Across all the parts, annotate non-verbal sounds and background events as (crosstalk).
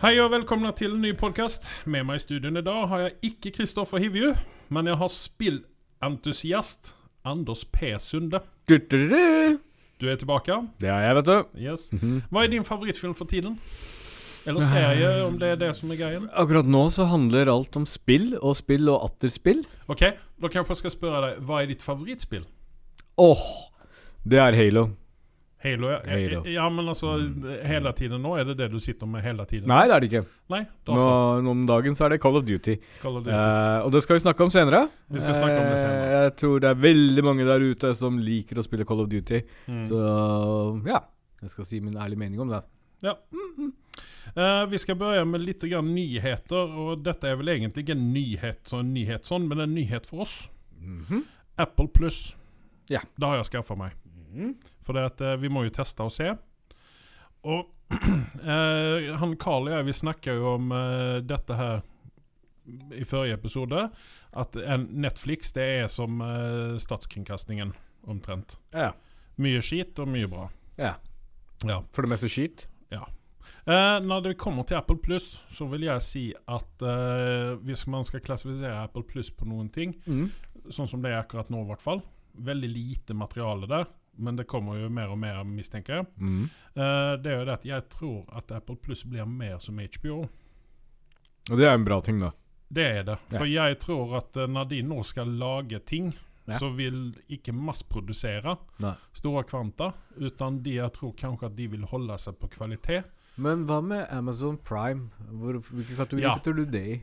Hei og velkomna til en ny podkast. Med meg i studioen i dag har jeg ikke Kristoffer Hivju, men jeg har spillentusiast Anders P. Sunde. Du-du-du. Du er tilbake? Det er jeg, vet du. Yes. Hva er din favorittfilm for tiden? Eller serie, om det er det som er greien? Akkurat nå så handler alt om spill, og spill og atter spill. Ok, da kanskje jeg skal spørre deg, hva er ditt favorittspill? Åh, det er Halo. Halo? Ja, Halo. ja men altså hele tiden nå? Er det det du sitter med hele tiden? Nei, det er det ikke. Nei? Da Nå, så. om dagen så er det Call of Duty. Call of Duty. Eh, og det skal vi snakke om senere. Vi skal snakke om det senere. Eh, jeg tror det er veldig mange der ute som liker å spille Call of Duty. Mm. Så ja, jeg skal si min ærlige mening om det. Ja. Eh, vi skal begynne med litt grann nyheter, og dette er vel egentlig ikke en nyhet, sånn, nyhet sånn, men en nyhet for oss. Mhm. Apple Pluss. Ja. Det har jeg skaffa meg. For det at, eh, vi må jo teste og se. Og (clears throat) eh, han Carl og jeg vi snakka jo om eh, dette her i forrige episode. At en Netflix det er som eh, statskringkastingen, omtrent. Ja. Mye skit og mye bra. ja. Ja. For det meste skit. Eh, når det kommer til Apple Pluss, så vil jeg si at eh, hvis man skal klassifisere Apple Pluss på noen ting, Mm. sånn som det er akkurat nå i hvert fall, veldig lite materiale der, men det kommer jo mer og mer, mistenker jeg, Mm. Uh, det er jo det at jeg tror at Apple Pluss blir mer som HBO. Og det er en bra ting, da. Det er det. Ja. For jeg tror at eh, når de nå skal lage ting, Ja. så vil ikke massprodusere Nei. store kvanta, utan de, jeg tror kanskje at de vil holde seg på kvalitet. Men hva med Amazon Prime? Hvor, hvilken kategori Ja. putter du det i?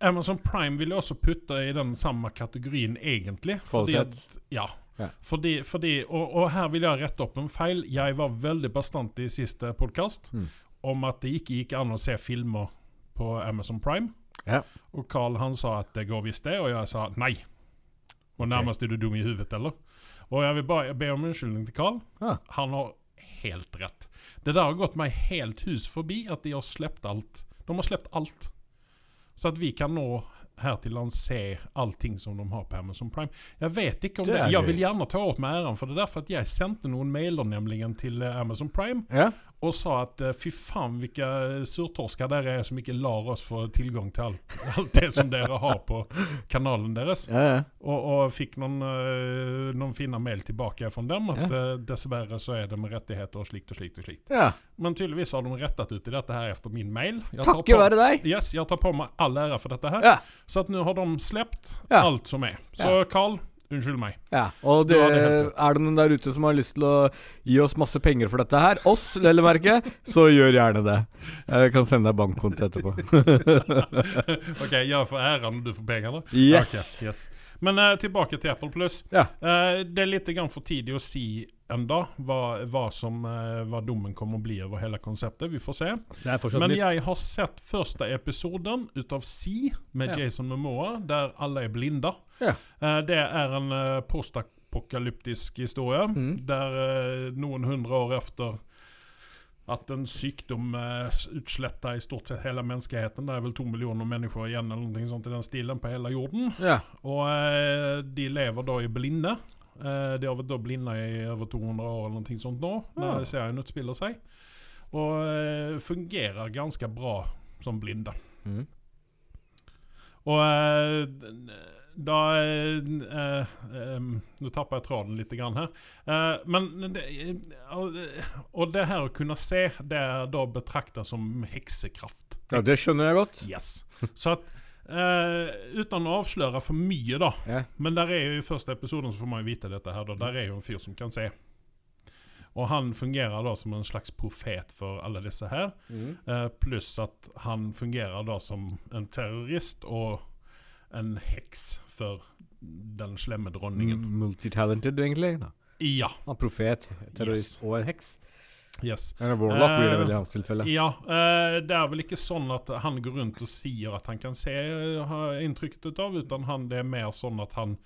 Amazon Prime vil jeg også putte i den samme kategorien, egentlig. Kvalitet. at, ja. Ja. Fordi, fordi, og, og her vil jeg rette opp en feil. Jeg var veldig bastant i siste podkast Mm. om at det ikke gikk an å se filmer på Amazon Prime. Ja. Og Carl han sa at det går visst det, og jeg sa nei. Og nærmest er du dum i huvudet, eller? Og jeg vil bare be om unnskyldning til Carl. Ja. Han har helt rett. Det der har gått meg helt hus forbi at de har sluppet alt. De har sluppet alt. Så at vi kan nå her til lands se allting som de har på Amazon Prime. Jeg vet ikke om Det det, er Jeg vil gjerne ta åt meg æren for det, der, for at jeg sendte noen mailer nemlig til eh, Amazon Prime Ja. Og sa at eh, fy faen hvilke surtorsker dere er som ikke lar oss få tilgang til alt, (laughs) alt det som dere har på kanalen deres. Ja, ja. Og, og fikk noen, eh, noen fine mail tilbake fra dem at ja. dessverre så er det med rettigheter og slikt og slikt og slikt. ja. Men tydeligvis har de rettet ut i dette her efter min mail. Jeg tar Takket på- deg! Yes, jeg tar på meg all ære for dette her. Ja. Så at nå har de sluppet Ja. alt som er. Så Carl, unnskyld meg. ja. Og det, det er det noen der ute som har lyst til å gi oss masse penger for dette her, oss, vel å merke, så gjør gjerne det. Jeg kan sende deg bankkonto etterpå. (laughs) ok, jeg får æren du får pengene? Yes. Okay, yes. Men uh, tilbake til Apple Plus. Ja. Uh, det er litt for tidlig å si enda hva, hva som eh, hva dommen kommer å bli over hele konseptet. Vi får se. Men litt jeg har sett første episoden ut av Si med Ja. Jason Momoa, der alle er blinda. Ja. Eh, det er en uh, postapokalyptisk historie, Mm. der eh, noen hundre år efter at en sykdom uh, utsletta i stort sett hele menneskeheten. Det er vel to millioner mennesker igjen eller noe sånt i den stilen på hele jorden. Ja. Og uh, de lever da i blinde. Eh, de har vært blinde i over 200 år eller noe sånt nå, når Ja. serien utspiller seg. Og eh, fungerer ganske bra som blinde. Mm. Og eh, da eh, eh, Nå tapper jeg tråden litt grann her. Eh, men det, og, og det her å kunne se, det er da betrakta som heksekraft. ja, det skjønner jeg godt. Yes. Så at eh, Uten å avsløre for mye, da. Ja. Men der er jo i første episoden så får man jo vite dette her. Da. Der er jo en fyr som kan se. Og han fungerer da som en slags profet for alle disse her. Mm. Eh, pluss at han fungerer da som en terrorist og en heks for den slemme dronningen. Mm, Multitalented, egentlig. Da. Ja. Han er profet, terrorist Yes. og en heks. Yes. Eller Warlock blir det Eh, vel i hans tilfelle. Ja, eh, det er vel ikke sånn at han går rundt og sier at han kan se, har inntrykket ut av, utan han, det er mer sånn at han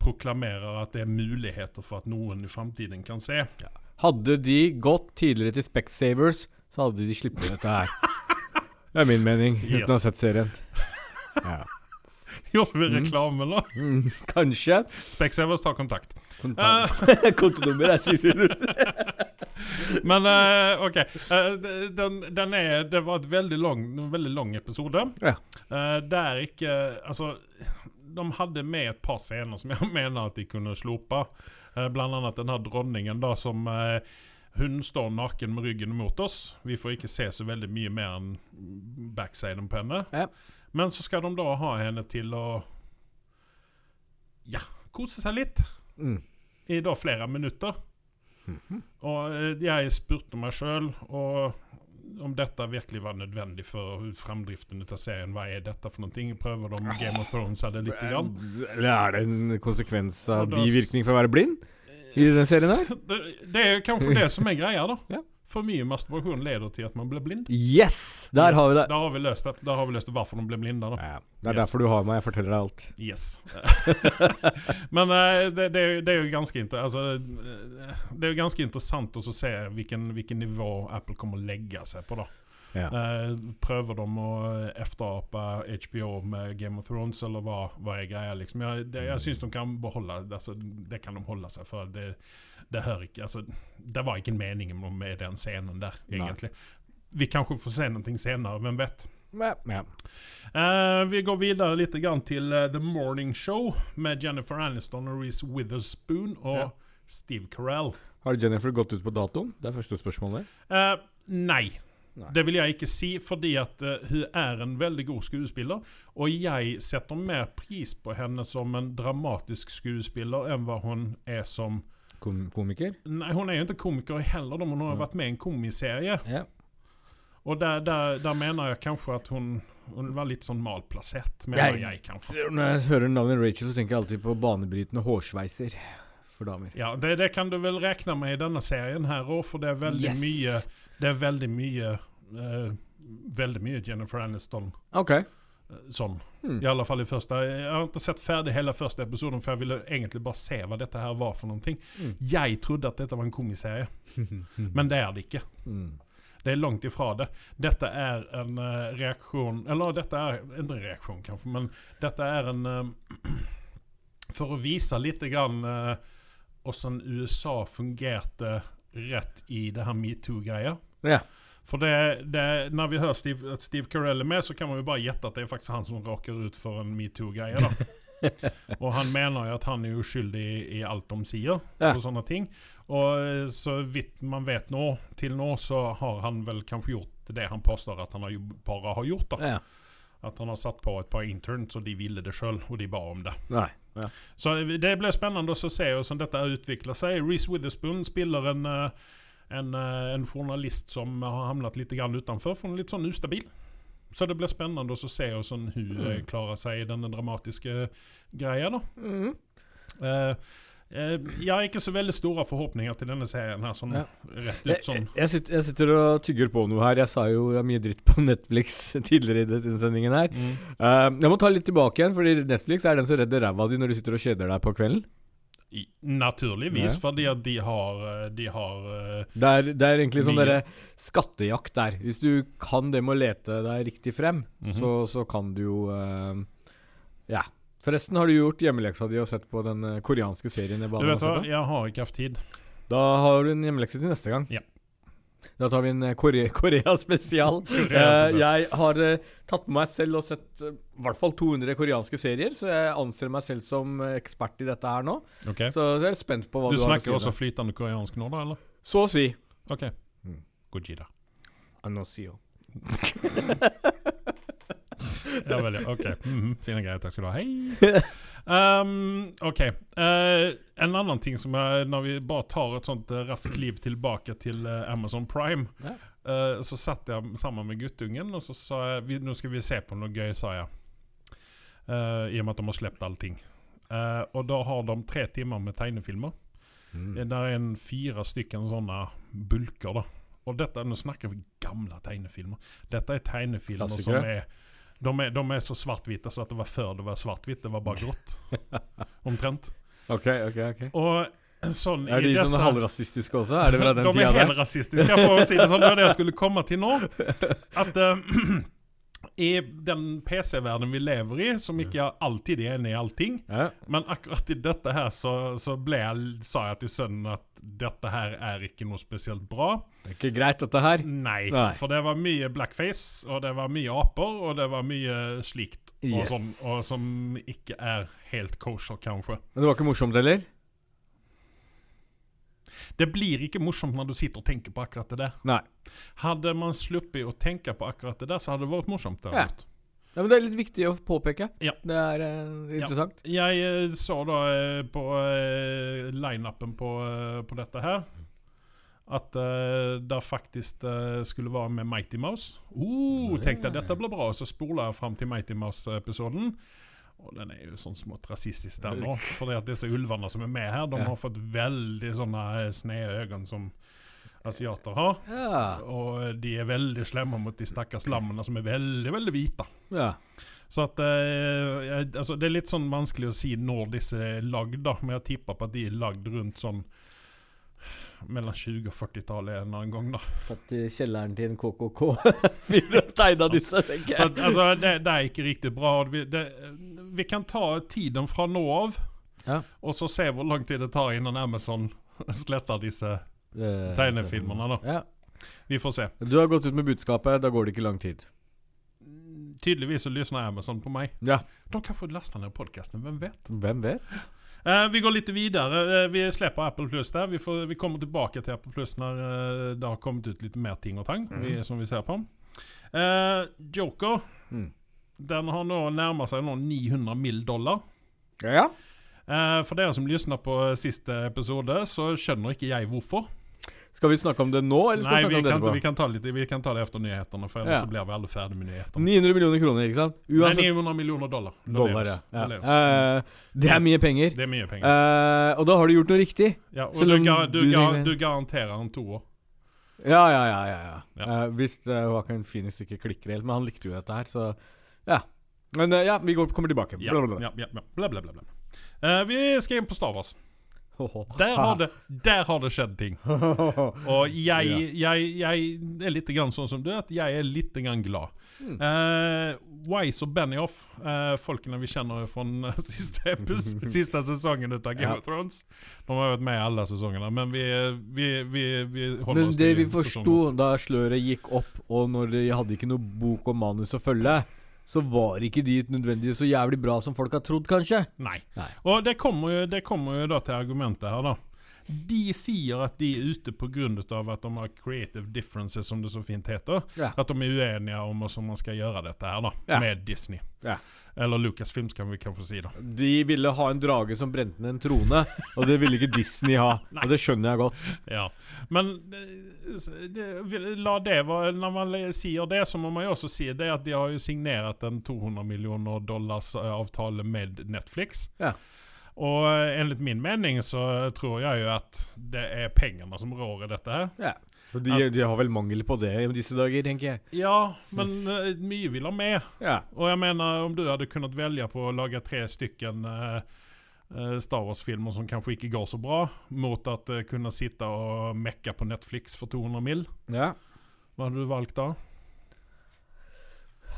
proklamerer at det er muligheter for at noen i framtiden kan se. Hadde de gått tidligere til Specsavers, så hadde de sluppet dette her. (laughs) Det er min mening, uten å ha sett serien. Ja. Gjorde vi Mm. reklame nå? Mm, kanskje. Specsavers tar kontakt. Kontakt. (laughs) Kontonummer er 700. (laughs) Men uh, OK. Uh, den, den er Det var et veldig lang, en veldig lang episode. Ja. Uh, der ikke Altså, de hadde med et par scener som jeg (laughs) mener at de kunne slope. Uh, blant annet den her dronningen da som eh, Hun står naken med ryggen mot oss. Vi får ikke se så veldig mye mer enn backsiden på henne. Ja. Men så skal de da ha henne til å Ja, kose seg litt Mm. i da flere minutter. Og eh, jeg spurte meg sjøl om dette virkelig var nødvendig for framdriften til serien. Hva er dette for noe? Prøver de Game of Thrones det litt? Grann? Eller er det en konsekvens av bivirkning for å være blind? I den serien her? (laughs) Det, det er kanskje det som er greia, da. Ja. For mye masturbasjon leder til at man blir blind. Yes! Der Yes, har vi det. Da har vi løst det. Da har vi løst det hvorfor de blir blinde. da. Ja, det er Yes. derfor du har meg. Jeg forteller deg alt. Yes. (laughs) Men uh, det, det, er- det er jo ganske inter altså, eh, Det er jo ganske interessant å se hvilken, hvilken nivå Apple kommer å legge seg på. da Ja. Eh, prøver de å efterape HBO med Game of Thrones, eller hva, hva er greia? Liksom? Jeg, det, jeg syns de kan beholde altså, Det kan de holde seg for. Det, det hører ikke altså, Det var ikke meningen med den scenen der, Nei. Vi kanskje får se noe senere, hvem vet? Ja. Eh, vi går videre litt grann til uh, The Morning Show med Jennifer Aniston og Reece Witherspoon og Ja. Steve Carell. Har Jennifer gått ut på datoen? Det er første spørsmålet. Uh, nei. Nei. Det vil jeg ikke si, fordi at uh, hun er en veldig god skuespiller. Og jeg setter mer pris på henne som en dramatisk skuespiller enn hva hun er som Kom komiker? Nei, hun er jo ikke komiker heller, men hun har vært med i en komiserie. Ja. Og der, der, der mener jeg kanskje at hun, hun var litt sånn malplassert, mener Jeg- jeg, kanskje. Når jeg hører navnet Rachel, så tenker jeg alltid på banebrytende hårsveiser for damer. Ja, det, det kan du vel regne med i denne serien her òg, for det er veldig Yes. mye Det er veldig mye uh, Veldig mye Jennifer Aniston Okay. eh, sånn. Hmm. I alle fall i første Jeg har ikke sett ferdig hele første episoden, for jeg ville egentlig bare se hva dette her var for ting. Mm. Jeg trodde at dette var en komiserie, (laughs) men det er det ikke. Mm. Det er langt ifra det. Dette er en uh, reaksjon Eller dette er ikke en reaksjon, kanskje, men dette er en uh, (clears throat) For å vise litt grann uh, hvordan USA fungerte rett i det her metoo-greia. Ja. For det, det, når vi hører Steve, at Steve Carell er med, så kan man jo bare gjette at det er faktisk han som råker ut for en metoo-greie. (laughs) og han mener jo at han er uskyldig i, i alt de sier, Ja. og sånne ting. Og eh, så vidt man vet nå, til nå, så har han vel kanskje gjort det han påstår at han har, bare har gjort. da. ja. At han har satt på et par interns, og de ville det sjøl, og de ba om det. Nei. Ja. Så det blir spennende å se hvordan dette utvikler seg. Reece Witherspoon spiller en, eh, en, eh, en journalist som har havnet litt utenfor, for hun er litt sånn ustabil. Så det blir spennende å se hvordan hun eh, Mm. klarer seg i denne dramatiske greia. da. Mm. Eh, jeg har ikke så veldig store forhåpninger til denne serien her, sånn Ja. rett ut sånn. jeg, sitter, jeg sitter og tygger på noe her. Jeg sa jo jeg mye dritt på Netflix (laughs) tidligere i denne sendingen her. Mm. uh, jeg må ta litt tilbake igjen, fordi Netflix er den som redder ræva di når du sitter og kjeder deg på kvelden. I- Naturligvis, Ja. fordi at de har, eh, de har eh, Det er, det er egentlig sånn derre skattejakt der. Hvis du kan det med å lete deg riktig frem, Mhm. så, så kan du jo uh, Ja. Forresten, har du gjort hjemmeleksa di og sett på den eh, koreanske serien Du vet hva, jeg har ikke hatt tid. Da har du en hjemmelekse til neste gang. Ja. Da tar vi en eh, Kore Korea-spesial. (laughs) Korea, (laughs) Eh, jeg har eh, tatt med meg selv og sett eh, i hvert fall 200 koreanske serier, så jeg anser meg selv som ekspert i dette her nå. Okay. Så jeg er spent på hva Du du, har å si. snakker også flytende koreansk nå, da? eller? Så å si. OK. Mm. Gojira. Anosio. (laughs) (laughs) Ja vel, ja. OK. Mhm, Fine greier. Takk skal du ha. Hei. Um, (laughs) OK. Uh, en annen ting som er Når vi bare tar et sånt uh, raskt liv tilbake til uh, Amazon Prime, Ja. så satt jeg sammen med guttungen, og så sa jeg vi, Nå skal vi se på noe gøy, sa jeg. I og med at de har sluppet allting. Og da har de tre timer med tegnefilmer. Mm. Det er en fire stykker sånne bulker, da. Og dette, nå snakker vi gamle tegnefilmer. Dette er tegnefilmer som er de er, de er så svart-hvite så at det var før det var svart-hvitt. Det var bare grått. (laughs) Omtrent. Ok, ok, ok. Og sånn Er de disse sånne halvrasistiske også? Er det fra den De tida er der? helt rasistiske, for å si det sånn. Det var det jeg skulle komme til nå. (laughs) At eh, (clears throat) i den PC-verdenen vi lever i, som ikke alltid er enig i allting Ja. Men akkurat i dette her så, så jeg, sa jeg til sønnen at dette her er ikke noe spesielt bra. Det er ikke greit, dette her. Nei, Nei. for det var mye blackface, og det var mye aper, og det var mye slikt og sånn, og som ikke er helt kosher, kanskje. Men det var ikke morsomt heller? Det blir ikke morsomt når du sitter og tenker på akkurat det der. Nei. Hadde man sluppet å tenke på akkurat det der, så hadde det vært morsomt. derimot. Ja, men Det er litt viktig å påpeke. Ja. Det er uh, interessant. Jeg uh, så da uh, på uh, lineupen på, på dette her at det faktisk skulle være med Mighty Mouse. Uh, tenkte jeg dette blir bra, og så spoler jeg fram til Mighty Mouse-episoden. Og den er jo sånn smått rasistisk der nå. For disse ulvene som er med her, de Ja. har fått veldig sånne eh, snede øyne som asiater har. Ja. Og de er veldig slemme mot de stakkars lammene som er veldig, veldig hvite. ja. Så at eh, altså Det er litt sånn vanskelig å si når disse er lagd, da. Men jeg tipper på at de er lagd rundt sånn mellom 20- og 40-tallet en annen gang, da. Satt i kjelleren til en KKK-fyr (laughs) og tegna disse, tenker jeg. Så, altså, det, det er ikke riktig bra. Vi, det, vi kan ta tiden fra nå av, Ja. og så se hvor lang tid det tar innen Amazon (laughs) sletter disse Eh, tegnefilmene, da. Ja. Vi får se. Du har gått ut med budskapet, da går det ikke lang tid. Tydeligvis så lysner Amazon på meg. Ja. De kan få lasta ned podkasten, hvem vet? Hvem vet? Eh, vi går litt videre. Uh, vi slipper Apple Plus der. Vi, får, vi kommer tilbake til Apple Plus når uh, det har kommet ut litt mer ting og tang vi, som vi ser på. Joker, Mm. den har nå nærma seg nå 900 mill dollar. Ja, ja. For dere som lysna på siste episode, så skjønner ikke jeg hvorfor. Skal vi snakke om det nå, eller skal Nei, vi snakke om det etterpå? vi, kan ta litt, vi kan ta det efter nyhetene, for ellers Ja. så blir vi aldri ferdig med nyhetene. 900 millioner kroner, ikke sant? Nei, 900 millioner dollar. dollar, ja. Ja. Eh, det er mye penger. Det er mye penger. Uh, og da har du gjort noe riktig. ja, og du, ga, du, du ga, du garanterer en toer. Ja, ja, ja. ja, ja. Eh, hvis uh, Joaquin Phoenix ikke klikker helt, men han likte jo dette her, så ja. Men ja, vi går, kommer tilbake. Ja, Bla, bla, bla. ja, ja, ja. Bla, bla, bla, vi skal inn på Star Wars. Der har, det, der har det skjedd ting. (laughs) Og jeg, jeg, jeg er litt grann sånn som du, at jeg er litt grann glad. Mm. Eh, Wise og Benioff, uh, folkene vi kjenner fra (laughs) siste, (laughs) siste sesongen av Game of Thrones. De har vært med i alle sesongene, men vi, vi, vi, vi holder Men oss det vi forsto da sløret gikk opp, og når de hadde ikke noe bok og manus å følge, så var ikke de nødvendigvis så jævlig bra som folk har trodd, kanskje. Nei. Nei. Og det kommer, jo, det kommer jo da til argumentet her, da. De sier at de er ute pga. at de har creative differences, som det så fint heter. Ja. At de er uenige om hvordan man skal gjøre dette her, da. Ja. Med Disney. Ja. Eller Lucasfilms, kan vi kanskje si, da. De ville ha en drage som brente ned en trone, og det ville ikke Disney ha. (laughs) Og det skjønner jeg godt. Ja. Men det, det, la det være Når man sier det, så må man jo også si det at de har jo signert en 200 millioner dollars eh, avtale med Netflix. Ja. Og eh, enligt min mening så tror jeg jo at det er pengene som rår i dette her. Ja. De, de har vel mangel på det i disse dager, tenker jeg. Ja, men uh, mye vil ha med. Ja. Og jeg mener, om du hadde kunnet velge på å lage tre stykken eh, eh, Star Wars-filmer som kanskje ikke går så bra, mot at uh, kunne sitte og mekke på Netflix for 200 mill., ja. hva hadde du valgt da?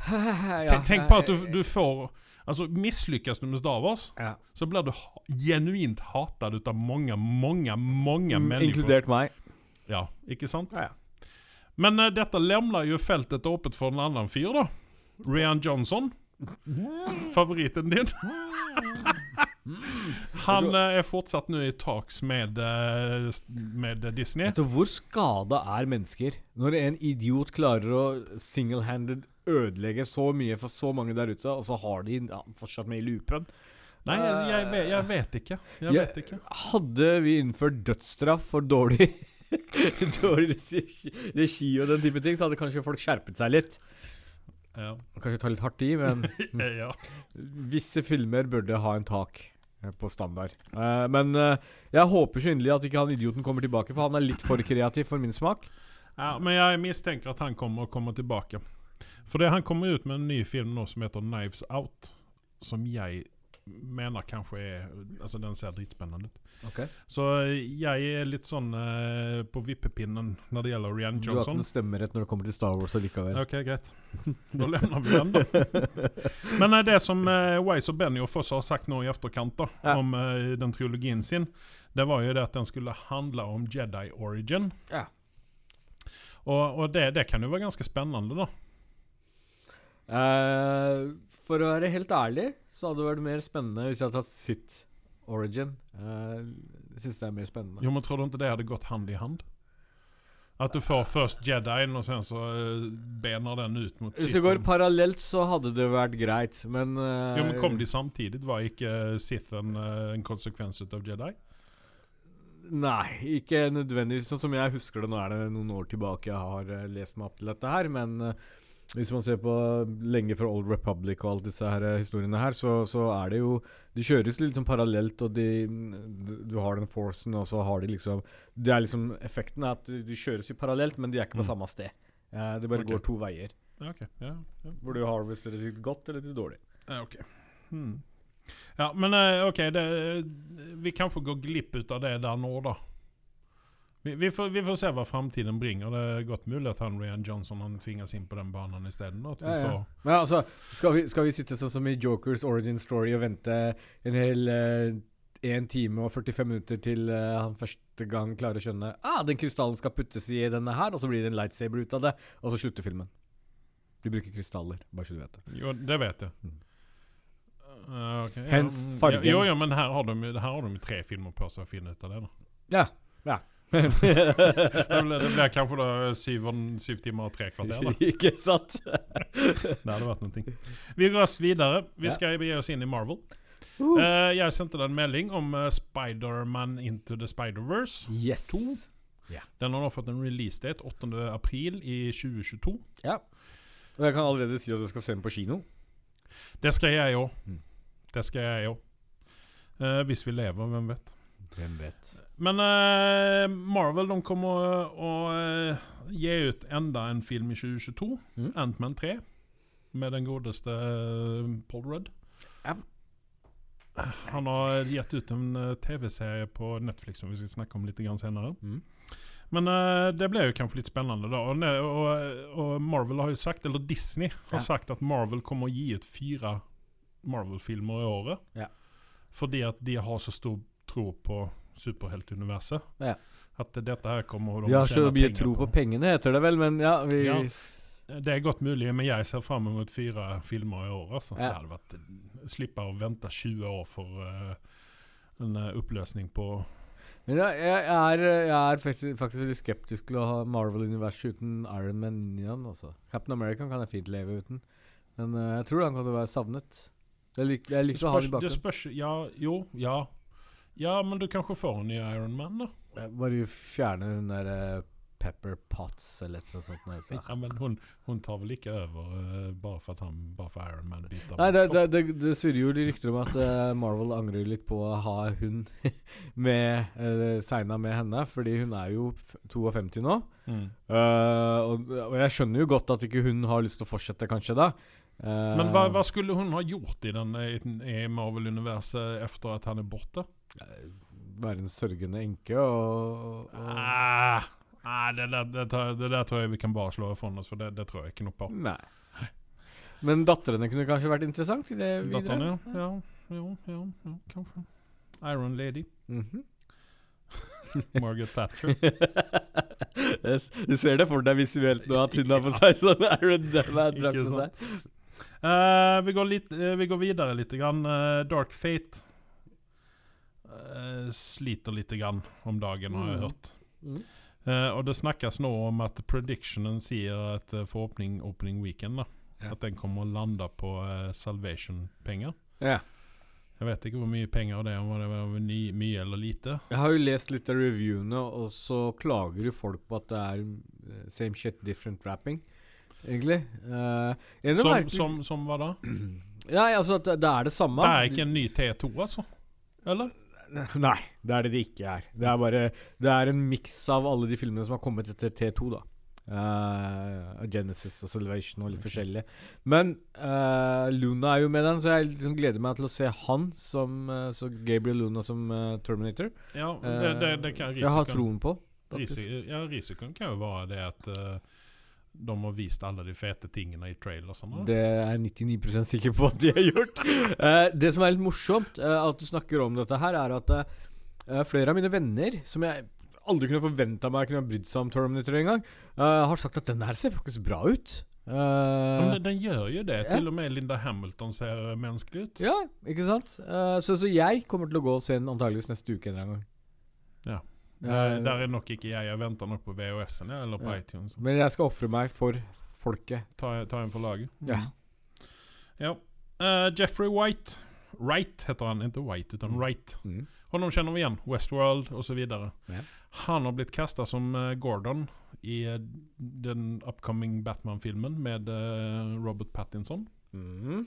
(laughs) ja. Tenk, på at du, du får Altså, Mislykkes du med Star Wars, ja. så blir du genuint hatet ut av mange, mange, mange Mm, mennesker. Inkludert meg. Ja, ikke sant? Ja. Men uh, dette lämnar jo feltet åpent for en annen fyr, da. Rian Johnson. (laughs) Favoritten din. (laughs) Han uh, er fortsatt nå i talks med, uh, med Disney. Vet du hvor skada er mennesker når en idiot klarer å single-handed ødelegge så mye for så mange der ute, og så har de ja, fortsatt med i loopen? Nei, jeg, jeg, jeg vet ikke. Jeg- vet ikke. Hadde vi innført dødsstraff for dårlig (laughs) Dårlig regi og den type ting, så hadde kanskje folk skjerpet seg litt. Ja. Kanskje ta litt hardt i, men (laughs) ja. (laughs) visse filmer burde ha en tak eh, på standard. Uh, men uh, jeg håper så inderlig at ikke han idioten kommer tilbake, for han er litt for kreativ for min smak. ja, men jeg mistenker at han kommer å komme tilbake. For det, han kommer ut med en ny film nå som heter 'Knives Out', som jeg mener kanskje er Altså, den ser dritspennende ut. Okay. Så jeg er litt sånn uh, på vippepinnen når det gjelder Rian Johnson. Du har ikke noe stemmerett når det kommer til Star Wars allikevel. Ok, greit. (laughs) Da lämnar vi den da. (laughs) Men uh, det som uh, Wise og Benioff også har sagt nå i efterkant da, Ja. om uh, den trilogien sin, det var jo det at den skulle handle om Jedi origin. Ja. Og, og det, det kan jo være ganske spennende da. For å være helt ærlig så hadde det vært mer spennende hvis jeg hadde tatt sitt origin. Eh, jeg syns det er mer spennende. Jo, men tror du ikke det hadde gått hand i hand? At du får først Jedien, og sen så eh, bener den ut mot Hvis det går parallelt, så hadde det vært greit, men uh, Jo, men kom de samtidig? Var ikke Sith en, eh, en konsekvens av Jedi? Nei, ikke nødvendigvis. Sånn som jeg husker det, nå er det noen år tilbake jeg har eh, lest meg opp til dette her, men eh, hvis man ser på lenge fra Old Republic og alle disse her eh, historiene her, så, så er det jo De kjøres litt sånn parallelt, og de Du har den forcen, og så har de liksom Det er liksom Effekten er at de, kjøres jo parallelt, men de er ikke på Mm. samme sted. Eh, det bare okay. går to veier. Ja, ok. Ja, ja. Hvor du harvester det til godt eller til dårlig. Ja, ok. Hmm. Ja, men eh, ok, det, vi få gå glipp ut av det der nå, da. Vi, vi, får, vi får se hva framtiden bringer. Det er godt mulig at han Johnson han tvinges inn på den banen isteden. da, vi Ja, ja. får Men skal vi, sitte sånn som i Jokers origin story og vente en hel eh, 1 time og 45 minutter til uh, han første gang klarer å skjønne Ah, den krystallen skal puttes i denne her, og så blir det en lightsaber ut av det, og så slutter filmen. Du bruker krystaller, bare så du vet det. Jo, det vet jeg. Mm. Uh, okay. Hens mm, fargen. Jo, jo, men her har, de, her har de tre filmer på seg å finne ut av det. da. Ja. ja. (laughs) Det blir, kanskje da syv, syv timer og tre kvarter. da. (laughs) Ikke sant? (laughs) Det hadde vært noe. Vi går raskt videre. Vi skal begi oss inn i Marvel. Uh. Uh, jeg sendte deg en melding om uh, Spider-Man Into the Spider-Verse. Yes. Yeah. Den har nå fått en release date 8. april i 2022. Ja. Og jeg kan allerede si at jeg skal se den på kino. Det skal jeg òg. Mm. Det skal jeg òg. hvis vi lever, hvem vet. Hvem vet. Men uh, Marvel de kommer å, å eh, gi ut enda en film i 2022. Mm. Ant-Man 3. Med den godeste eh, Paul Rudd. Ja. Han har gitt ut en TV-serie på Netflix som vi skal snakke om litt grann senere. Mm. Men uh, det ble jo kanskje litt spennende, da. Og, og, og Marvel har jo sagt, eller Disney har Ja. sagt at Marvel kommer å gi ut fire Marvel-filmer i året. Ja. Fordi at de har så stor tro på superheltuniverset. Ja. At dette her kommer de har så mye tro på pengene, heter det vel, men ja, vi Ja. Det er godt mulig, men jeg ser fram mot fire filmer i år. Altså. Ja. Det hadde vært Slippe å vente 20 år for uh, en uh, oppløsning på Men jeg, jeg, er, jeg er faktisk, faktisk litt skeptisk til å ha Marvel-universet uten Iron Man inn. Altså. Captain America kan jeg fint leve uten, men uh, jeg tror han kan være savnet. Jeg liker, jeg liker å ha han i bakgrunnen. Ja, jo, ja. Ja, men du kanskje får en ny Iron Man, da? Jeg Bare fjerne den der eh, Pepper Potts eller eller annet sånt. Nei, så. Ja, men hun, hun tar vel ikke over eh, bare for at han Bare for Iron Man biter Nei, det, det, det, det svirrer jo rykter om at eh, Marvel angrer litt på å ha hun (laughs) med uh, Seina med henne, fordi hun er jo 52 nå. Mm. Uh, og, og jeg skjønner jo godt at ikke hun har lyst til å fortsette, kanskje, da. Eh, Men hva, hva skulle hun ha gjort i, den, i, Marvel-universet etter at han er borte? Være en sørgende enke og, og Ah, ah, det, der, det, det der tror jeg vi kan bare slå ifra oss, for det, det tror jeg ikke noe på. Nei. Men datterne kunne kanskje vært interessant i det datterne, ja. ja. Jo, ja, ja, kanskje. Iron Lady. Mhm. (laughs) Margaret Thatcher. (laughs) Du ser det for deg visuelt nå, at hun har på seg (laughs) sånn Iron Ikke på seg. Eh, vi, går litt, uh, vi går videre litt. Grann. Uh, Dark Fate sliter litt grann om dagen, har jeg Mm. hørt. Mm. Og det snakkes nå om at predictionen sier at uh, for åpning, opening weekend da, Ja. At den kommer å lande på Salvation-penger. Ja. Jeg vet ikke hvor mye penger det er, om det var ny, mye eller lite. Jeg har jo lest litt av reviewene, og så klager jo folk på at det er same shit, different rapping, egentlig. Uh, Som, som, som hva da? Nei, altså at det, er det samme. Det er ikke en ny T2, altså? Eller? Nei, det er det det ikke er. Det er bare Det er en miks av alle de filmene som har kommet etter T2, da. Uh, Genesis og Salvation og litt forskjellig. Men uh, Luna er jo med den, så jeg liksom gleder meg til å se han som uh, Så Gabriel Luna som Terminator. Ja, det, det, det kan Eh, jeg har troen på. faktisk. Ja, risikoen kan jo være det at de har vist alle de fete tingene i trailersene. Det er jeg 99% sikker på at de har gjort. uh, det som er litt morsomt, uh, at du snakker om dette her, er at uh, flere av mine venner, som jeg aldri kunne forventa meg kunne ha brydd seg om Terminator engang, uh, har sagt at den her ser faktisk bra ut. Eh, Men den, den gjør jo det. Ja. Til og med Linda Hamilton ser eh, menneskelig ut. ja, ikke sant? Uh, så, så jeg kommer til å gå og se den antageligvis neste uke en gang. Ja. Eh, Der, er nok ikke jeg. Jeg venter nok på VHS-en eller på Ja. iTunes. Men jeg skal ofre meg for folket. Ta, ta en for laget. Ja. Ja. Uh, Jeffrey White. Wright heter han, ikke White, utan Mm. Wright. Mm. Honom kjenner vi igjen. Westworld osv. så vidare. Ja. Han har blitt kasta som uh, Gordon i uh, den upcoming Batman-filmen med eh, Robert Pattinson. Mm.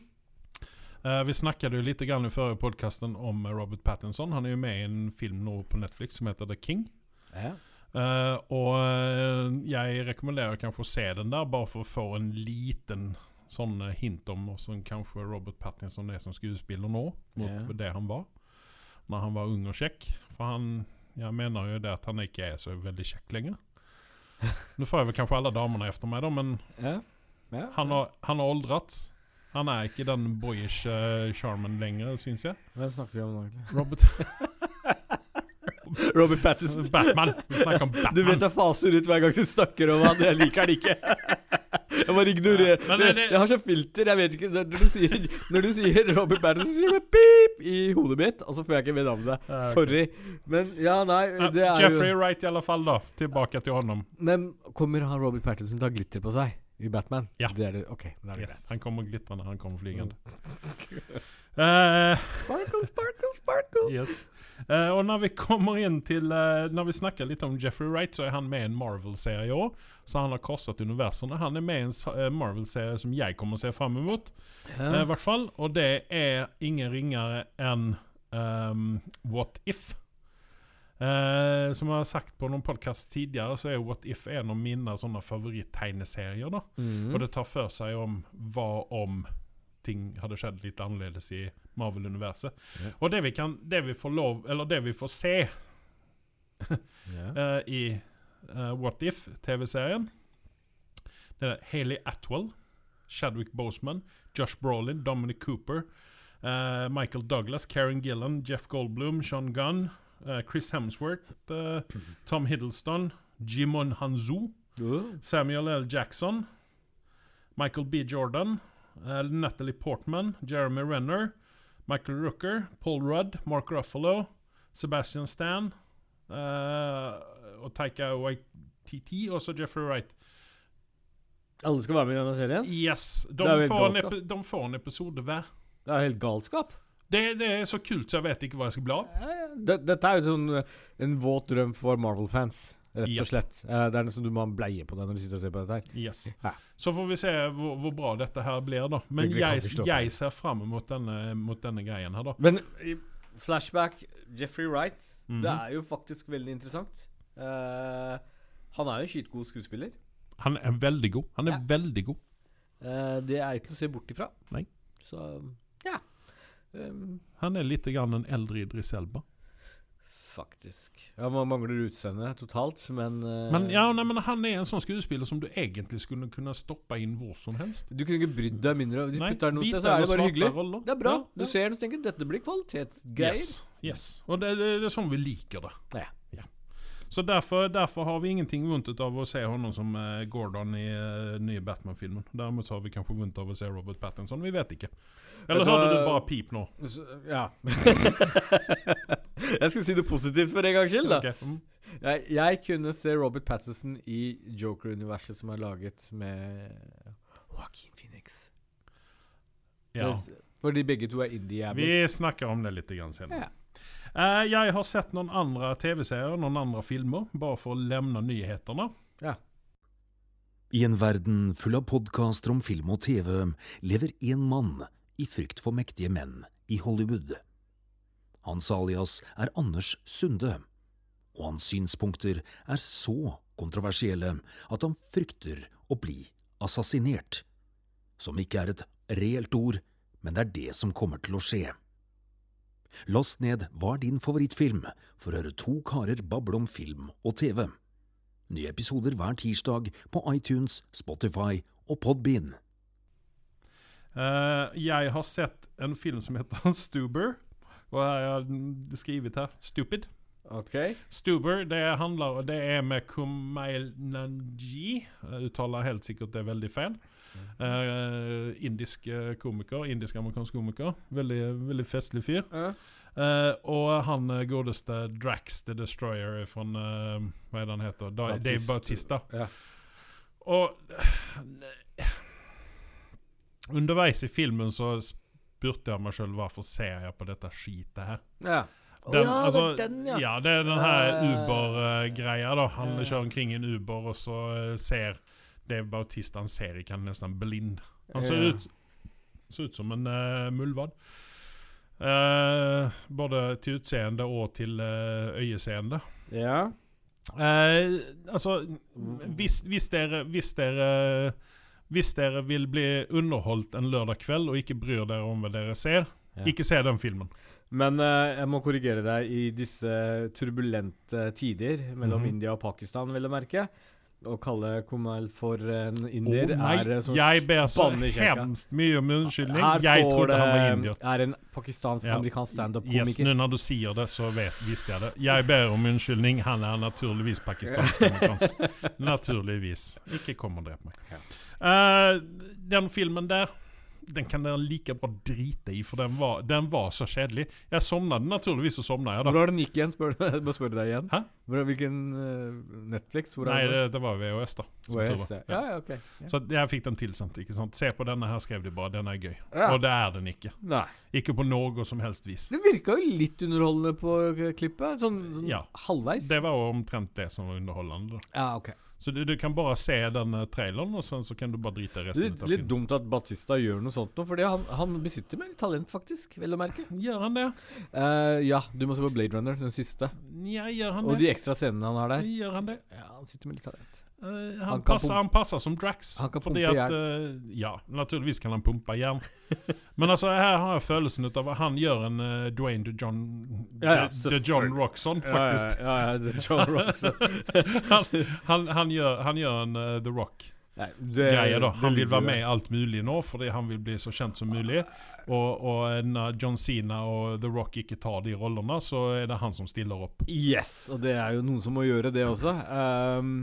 Eh, vi snackade ju lite grann i förra podcasten om eh, Robert Pattinson. Han är ju med i en film nå på Netflix som heter The King. Ja. Uh, og eh, jeg rekommenderer kanskje å se den der, bare for å få en liten sånn eh, hint om hvordan kanskje Robert Pattinson er som skuespiller nå, mot Ja. det han var når han var ung og kjekk. For han Jeg mener jo det at han ikke er så veldig kjekk lenger. (laughs) Nå får jeg vel kanskje alle damene etter meg, da, men Ja. ja. han har, han har åldrats. Han er ikke den boyish uh, charmen lenger, syns jeg. Hvem snakker vi om nå, egentlig? Robert (laughs) Robert Pattinson. Batman! Vi snakker om Batman. Du vet jeg faser ut hver gang du snakker om han. Jeg liker han ikke. (laughs) Jeg bare ignorerer. Ja, er det- Jeg har så filter. Jeg vet ikke Når du sier, når du sier Robert Pattinson, så sier det pip i hodet mitt, og så får jeg ikke med navnet. Sorry. Men ja, nei, det er Jeffrey Wright i alle fall, da. Tilbake til honom. Men kommer han Robert Pattinson til å ha glitter på seg i Batman? Ja. Det er det. OK, da er det Yes. greit. Han kommer glitrende, han kommer flygende. (laughs) Eh, Sparkle, sparkle, sparkle. (laughs) yes. Uh, og når vi kommer inn til uh, Når vi snakker litt om Jeffrey Wright, så er han med i en Marvel-serie òg. Så han har korset universene. Han er med i en Marvel-serie som jeg kommer å se fram mot. Ja. I hvert fall. Og det er ingen ringere enn um, What If. Eh, som jeg har sagt på noen podkast tidligere, så er What If en av mine sånne favoritttegneserier. da Mm. Og det tar for seg om hva om ting hadde skjedd litt annerledes i Marvel-universet. Yeah. Og det vi kan Det vi får lov Eller det vi får se (laughs) yeah. eh, i uh, What If-TV-serien Det er Haley Atwell, Chadwick Boseman, Josh Brolin, Dominic Cooper, eh, Michael Douglas, Karen Gillan, Jeff Goldblum, Sean Gunn, Chris Hemsworth, eh, Tom Hiddleston, Jimon Hanzo. Oh. Samuel L. Jackson, Michael B. Jordan, eh, Natalie Portman, Jeremy Renner, Michael Rooker, Paul Rudd, Mark Ruffalo, Sebastian Stan eh, og Taika Waititi, og så Jeffrey Wright. Alle skal være med i denne serien? Yes! De, får en, de får en episode hver. Det er helt galskap. Det, det er så kult, så jeg vet ikke hva jeg skal bli av. Dette er jo sånn eh, en våt drøm for Marvel-fans, rett og slett. Eh, det er nesten du må ha en bleie på deg når du sitter og ser på dette her. Yes. Ja. Så får vi se hvor, hvor bra dette her blir, da. Men Vi- vi jeg, jeg ser fram mot denne, mot denne greien her, da. Men flashback, Jeffrey Wright, Mhm. det er jo faktisk veldig interessant. Uh, han er jo en skitgod skuespiller. Han er veldig god. Han er Ja. veldig god. Uh, det er ikke til å se bort ifra. Nei. Så. Um, Han er litt grann en eldre Idris Elba. faktisk. Ja, Man mangler utseende totalt, men uh, Men, ja, nei, men han er en sånn skuespiller som du egentlig skulle kunne stoppe inn hvor som helst. Du kunne ikke brydd deg mindre. Hvis du putter den noe sted, så er det bare hyggelig. roller. Det er bra. Ja, Du ja. ser den og tenker dette blir kvalitetsgreier. Yes, yes. Og det, det, det er sånn vi liker det. Ja. Så derfor, derfor har vi ingenting vondt av å se honom som eh, Gordon i uh, nye Batman-filmen. Derimot så har vi kanskje vondt av å se Robert Pattinson. Vi vet ikke. Eller du hørte du bare pip nå? Ja. (laughs) jeg skal si det positivt for en gangs skyld, da. Okay. mm. Jeg, jeg kunne se Robert Pattinson i Joker-universet som er laget med Joaquin Phoenix. Ja. Det- Fordi begge to er indie-jævler. Vi snakker om det litt senere. Ja. Eh, jeg har sett noen andre TV-serier, noen andre filmer, bare for å levne nyhetene. I en verden full av podkaster om film og TV lever én mann i frykt for mektige menn i Hollywood. Hans alias er Anders Sunde, og hans synspunkter er så kontroversielle at han frykter å bli assassinert. Som ikke er et reelt ord, men det er det som kommer til å skje. Last ned Hva er din favorittfilm? for å høre to karer bable om film og TV. Nye episoder hver tirsdag på iTunes, Spotify og Podbean. Uh, jeg har sett en film som heter (laughs) Stuber. Og jeg har skrevet her Stupid. Ok. Stuber det handler Det er med Kumail Nanji. Jeg uttaler helt sikkert det veldig feil. Eh, indisk komiker. Indisk-amerikansk komiker. Veldig, veldig festlig fyr. Ja. Uh, og han eh, godeste Drax the Destroyer fra uh, Hva er det han heter? Da, Dave Bautista. Ja. Og Underveis i filmen så spurte jeg meg sjøl hvorfor ser jeg på dette skitet her. ja. Den, ja, altså, det er den, ja. ja. det er den her Uber-greia. da Han kjører omkring i en Uber, og så ser Dave Bautista Han ser ikke, han er nesten blind. Han ser Ja. ut Ser ut som en uh, muldvarp. Uh, både til utseende og til uh, øyeseende. Ja. Uh, altså hvis, hvis, dere, hvis dere Hvis dere vil bli underholdt en lørdag kveld og ikke bryr dere om hva dere ser, Ja. ikke se den filmen. Men uh, jeg må korrigere deg i disse turbulente tider mellom Mhm. India og Pakistan, vil jeg merke. Å kalle Kumail for en indier oh, er eh, som jeg ber så hemst mye om unnskyldning. Her Jeg trodde det han var indier. er en pakistansk-amerikansk Yes, standup-komiker. nå når du sier det, så vet, visste jeg det. Jeg ber om unnskyldning. Han er naturligvis pakistansk-amerikansk. (laughs) naturligvis. Ikke kom og drep meg. Uh, den filmen der den kan dere like bra drite i, for den var, den var så kjedelig. Jeg sovnet naturligvis, så sovna jeg, da. Hvor har den gikk igjen? Spør, (laughs) jeg må spørre deg igjen. Hæ? Hvor, hvilken eh, Netflix? Hvor Nei, det, det var VHS, da. VHS, tur ja. ja, ok. Ja. Så jeg fikk den tilsendt. ikke sant? Se på denne her, skrev de bare. Den er gøy. Ja. Og det er den ikke. Nei. Ikke på noe som helst vis. Det virka jo litt underholdende på klippet. Sånn, sånn Ja. halvveis. Det var jo omtrent det som var underholdende. da. Ja, ok. Så du, du kan bare se den eh, traileren, og så, så kan du bare drite i resten Litt, av litt dumt at Batista gjør noe sånt nå, for han, han besitter mer talent, faktisk. Vel å merke. Gjør han det? Uh, ja, du må se på Blade Runner, den siste. Ja, gjør han Og det? de ekstra scenene han har der. Gjør han det? Ja, han sitter med litt talent. Eh, han, Han passer, han passer som Drax. Han kan fordi pumpe jern. Uh, Ja, naturligvis kan han pumpe jern. Men altså, her har jeg følelsen av at han gjør en uh, Dwayne the John Ja, ja, the, the John Roxon, faktisk. Ja, ja, ja, er John Ross. (laughs) han, han, han, gjør, han gjør en eh, The Rock. Nei, det- greie da. Han vil være med i alt mulig nå, fordi han vil bli så kjent som mulig. Og, og når John Cena og The Rock ikke tar de rollene, så er det han som stiller opp. Yes, og det er jo noen som må gjøre det også. Ehm,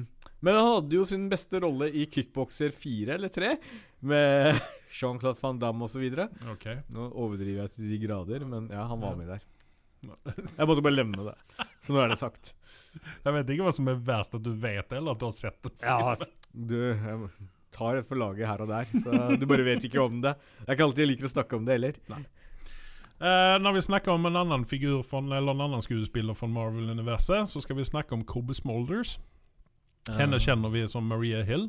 men han hadde jo sin beste rolle i Kickboxer 4 eller 3, med (laughs) Jean-Claude van Damme osv. Okay. Nå overdriver jeg til de grader, men ja, han var med der. (laughs) Jeg måtte bare levne det. Så nå er det sagt. Jeg vet ikke hva som er verst, at du vet det, eller at du har sett det. Ja, du jeg tar et for laget her og der, så du bare vet ikke om det. Det er ikke alltid jeg liker å snakke om det heller. Eh, når vi snakker om en annen figur fra, eller en annen skuespiller fra Marvel-universet, så skal vi snakke om Cobbe Smolders. Henne kjenner vi som Maria Hill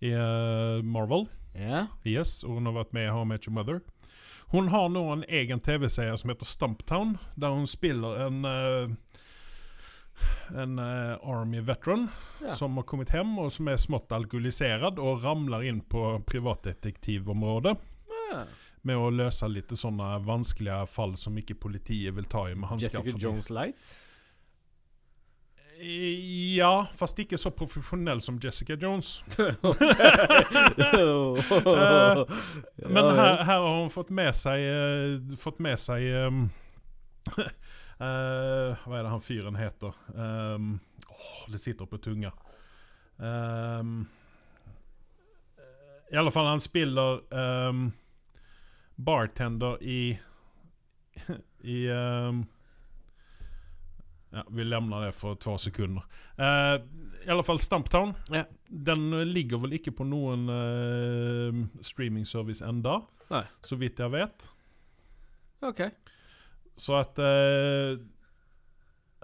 i uh, Marvel. Yeah. Yes, og hun har vært med i How I Met Your Mother. Hun har nå en egen TV-serie som heter Stumptown, der hun spiller en uh, en uh, Army veteran yeah. som har kommet hjem og som er smått alkoholisert og ramler inn på privatdetektivområdet Yeah. med å løse litt sånne vanskelige fall som ikke politiet vil ta i med hansker. Jessica Jones Light. Ja, fast ikke så profesjonell som Jessica Jones. uh, (laughs) Men her, her har hun fått med seg uh, Fått med seg um, uh, (laughs) Hva er det han fyren heter? Um, oh, det sitter på tunga. Um, I alle fall, han spiller bartender i (laughs) I Ja, vi lämnar det for två sekunder. Eh, I alle fall Stumptown. Ja. Den eh, ligger vel ikke på noen uh, streamingservice enda, Nei. så vidt jeg vet. Ok. Så at eh,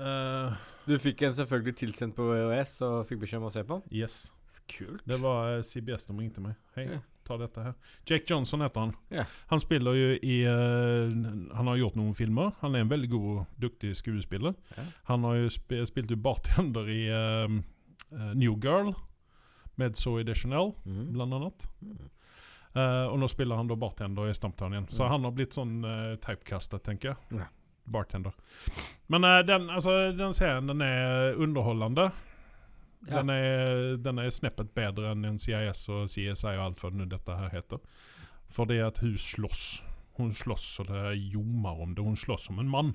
eh, Du fikk en selvfølgelig tilsendt på VHS og fikk beskjed om å se på den? Yes. Kult. Det var eh, CBS som ringte meg. Hei, Ja. Ta dette her. Jake Johnson heter han. Yeah. Han spiller jo i uh, Han har gjort noen filmer. Han er en veldig god, duktig skuespiller. Yeah. Han har jo sp spilt jo bartender i uh, uh, New Girl med Zoe Deschanel, mm. blant annet. Mm. Og nå spiller han da bartender i Stumptown igjen. Så Mm. han har blitt sånn uh, typecastet, tenker jeg. Yeah. Bartender. Men den, altså, den serien den er underholdende. Ja. Den, er, den er sneppet bedre enn NCIS og CSI og alt hva det dette her heter. Fordi at hun slåss. Hun slåss så det ljomer om det. Hun slåss som en mann.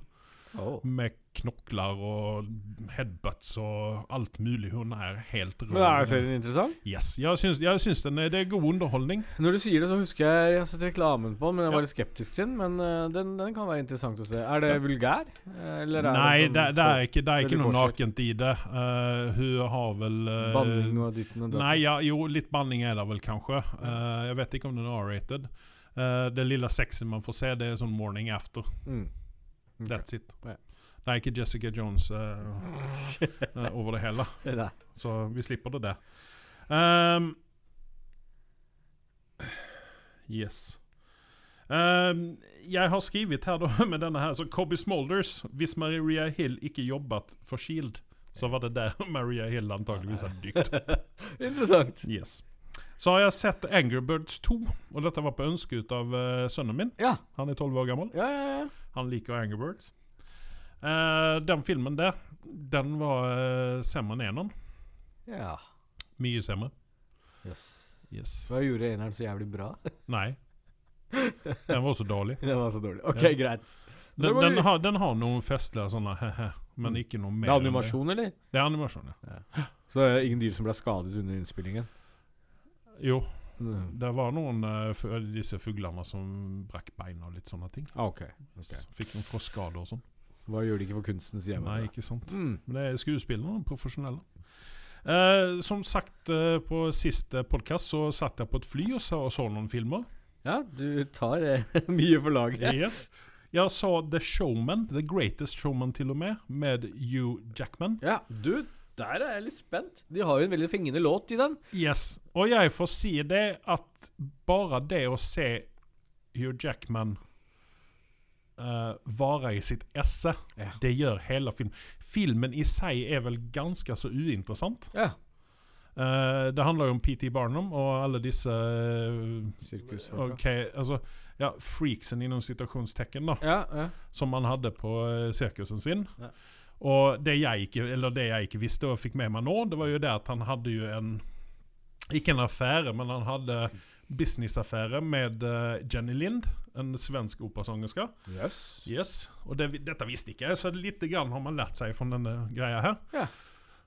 Oh. Med knokler og headbutts og alt mulig. Hun er helt rå. Men er serien interessant? Yes. Jeg syns, jeg syns den det er god underholdning. Når du sier det, så husker jeg Jeg har sett reklamen på men jeg var litt skeptisk til den. Men eh, den, den kan være interessant å se. Er det Ja. vulgær? Eh, Eller er Nei, det, det, sånn det er ikke, det er ikke noe nakent i det. Uh, hun har vel uh, banning og ditten og datten? Nei, ja, jo, litt banning er det vel kanskje. Jeg vet ikke om den er R-rated. Det lille sexy man får se, det er sånn morning after. Mm. That's it. Det er ikke Jessica Jones eh, (laughs) over det hele. Så vi slipper det der. Um, yes. Um, jeg har skrevet her da (laughs) med denne her, så Cobby Smolders Hvis Maria Hill ikke jobbet for Shield, så var det der (laughs) Maria Hill antageligvis hadde dykt. opp. Interessant. Yes. Så har jeg sett Angry Birds 2, og dette var på ønske ut av uh, sønnen min. Ja. Han er 12 år gammel. Ja, ja, ja. Han liker Angry Birds. Eh, den filmen der, den var uh, semmer enn eneren. ja. Mye semmer. Yes. Yes. Hva gjorde eneren så jævlig bra? (laughs) Nei. Den var så dårlig. den var så dårlig. Ok, Ja. greit. Den, den, har, den har noen festlige sånne he-he, men Mm. ikke noe mer. Det er animasjon, eller? Det. det er animasjon, ja. Så det er ingen dyr som ble skadet under innspillingen? Jo, Mm. det var noen uh, disse fuglene som brakk beina og litt sånne ting. Ah, okay. okay. Fikk noen frostskader og sånn. Hva gjør de ikke for kunstens hjemme? Nei, ikke sant. Mm. Men det er skuespillere, profesjonelle. Eh, som sagt eh, på siste podkast så satt jeg på et fly og så, og så noen filmer. Ja, du tar eh, (laughs) mye for laget. Yes. Jeg så The Showman, The Greatest Showman til og med, med Hugh Jackman. Ja, du, der er jeg litt spent. De har jo en veldig fengende låt i den. Yes. Og jeg får si det at bare det å se Hugh Jackman uh, vare i sitt esse, Ja. det gjør hele filmen. Filmen i seg er vel ganske så uinteressant. Ja. Uh, det handler jo om PT Barnum og alle disse uh, Sirkusfolka. Ok, altså ja, freaksen innom situasjonstegn, da. Ja, ja. Som man hadde på sirkusen sin. Ja. Og det jeg, ikke, eller det jeg ikke visste og fikk med meg nå, det var jo det at han hadde jo en Ikke en affære, men han hadde businessaffære med eh, Jenny Lind, en svensk operasangerske. Yes. Yes. Og det, dette visste ikke jeg, så lite grann har man lært seg fra denne greia her. Ja.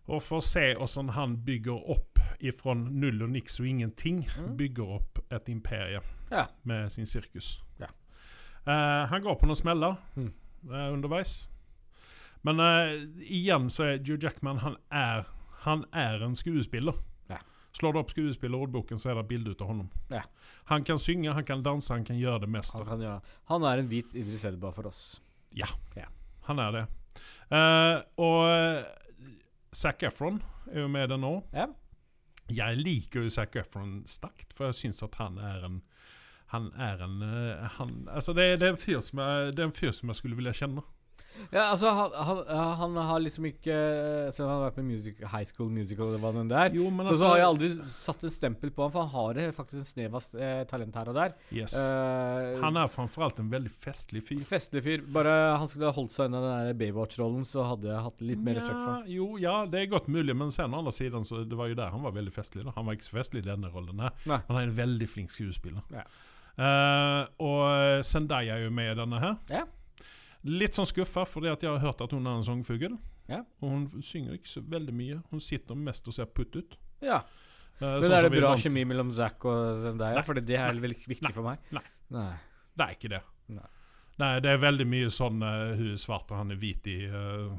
Og for å se hvordan han bygger opp ifra null og niks og ingenting, Mm. bygger opp et imperie Ja. med sin sirkus. Ja. Uh, han går på noen smeller Mm. uh, underveis. Men uh, igjen så er Joe Jackman Han er, han er en skuespiller. Ja. Slår du opp skuespillerordboken, så er det bilde ut av honom. Ja. Han kan synge, han kan danse, han kan gjøre det meste. Han, gjøre. han er en hvit Idris Elba for oss. Ja, Han er det. Uh, og uh, Zac Efron er jo med den nå. Ja. Jeg liker jo Zac Efron sterkt, for jeg syns at han er en Han er en eh, han, Altså, det, det, er en fyr som jeg, det er en fyr som jeg skulle ville kjenne. Ja, altså, han, han, han har liksom ikke Selv om han har vært med music, High School Musical eller hva det er, Jo, men så, altså så har jeg aldri satt en stempel på ham, for han har det faktisk en snev av eh, talent her og der. yes. Uh, Han er framfor alt en veldig festlig fyr. Festlig fyr. Bare han skulle ha holdt seg unna den Baywatch-rollen, så hadde jeg hatt litt mer respekt for ham. Jo, ja, det er godt mulig, men sen andre siden så det var jo der han var veldig festlig. Da. Han var ikke så festlig i denne rollen. Nei. men Han er en veldig flink skuespiller. Ja. Uh, og Zendaya er jo med i denne her. Ja. Litt sånn skuffa, fordi at jeg har hørt at hun er en sangfugl. Ja. Og hun synger ikke så veldig mye. Hun sitter mest og ser putt ut. Ja. Eh, Men sånn er det bra vant- kjemi mellom Zack og deg? For det er veldig viktig Nei. for meg. Nei. Nei. Det er ikke det. Nei. Nei, det er veldig mye sånn uh, hun er svart og han er hvit i uh,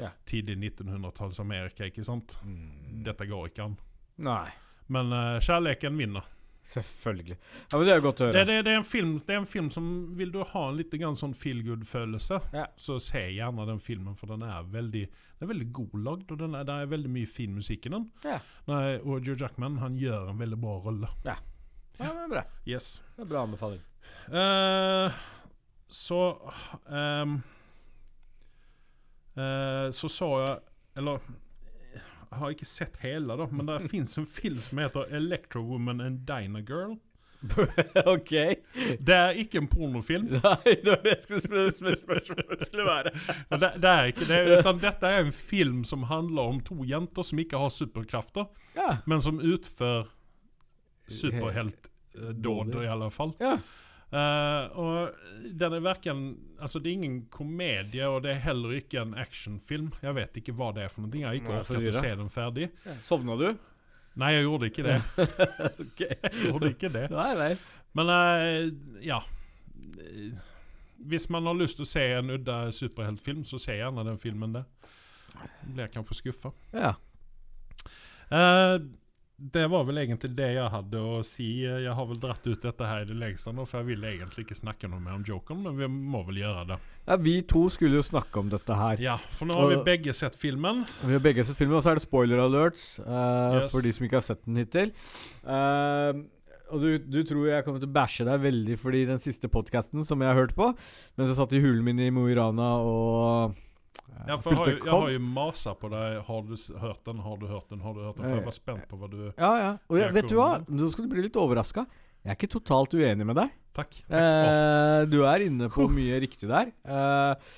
Ja. tidlig 1900-talls Amerika, ikke sant? Mm. Dette går ikke an. Nei. Men uh, kjærligheten vinner. Selvfølgelig. Ja, men Det er godt å høre. det, det, er en film, det er en film som Vil du ha en litt grann sånn feel good-følelse, Ja. så se gjerne den filmen, for den er veldig Den er veldig god lagd, og den er, det er veldig mye fin musikk i den. Ja. Nei, og Joe Jackman han gjør en veldig bra rolle. Ja, det er bra. Yes. Det er bra anbefaling. Uh, så um, uh, Så sa jeg Eller har ikke sett hele, da, men det fins en film som heter 'Electro Woman and Diner Girl'. (laughs) ok. Det er ikke en pornofilm. Nei, det var det spørsmålet skulle være. Det, det er ikke det, utan dette er en film som handler om to jenter som ikke har superkrafter, Ja. men som utfører superheltdåd, i alle fall. ja. Eh, og den er verken Altså, det er ingen komedie, og det er heller ikke en actionfilm. Jeg vet ikke hva det er for noe. Jeg har ikke orket å se den ferdig. Sovna du? Nei, jeg gjorde ikke det. (laughs) (laughs) Jeg gjorde ikke det. Nei, nei. Men uh, ja Hvis man har lyst til å se en udda superheltfilm, så se gjerne den filmen der. Blir kanskje skuffa. Ja. Eh, det var vel egentlig det jeg hadde å si. Jeg har vel dratt ut dette her i det lengste nå, for jeg ville egentlig ikke snakke noe mer om Jokeren, men vi må vel gjøre det. ja. Vi to skulle jo snakke om dette her. Ja, for nå har vi begge sett filmen. Vi har begge sett filmen, og så er det spoiler alerts uh, Yes. for de som ikke har sett den hittil. Uh, og du, du tror jeg kommer til å bæsje deg veldig fordi den siste podkasten som jeg har hørt på, mens jeg satt i hulen min i Mo i Rana og Ja, for jeg har, jo, jeg har jo masa på deg. Har du hørt den? Har du hørt den? Har du hørt den? For jeg var spent på hva du Ja, ja. Og jeg, vet du hva? Nå skal du bli litt overraska. Jeg er ikke totalt uenig med deg. Takk. takk. Eh, du er inne på mye riktig der. Eh,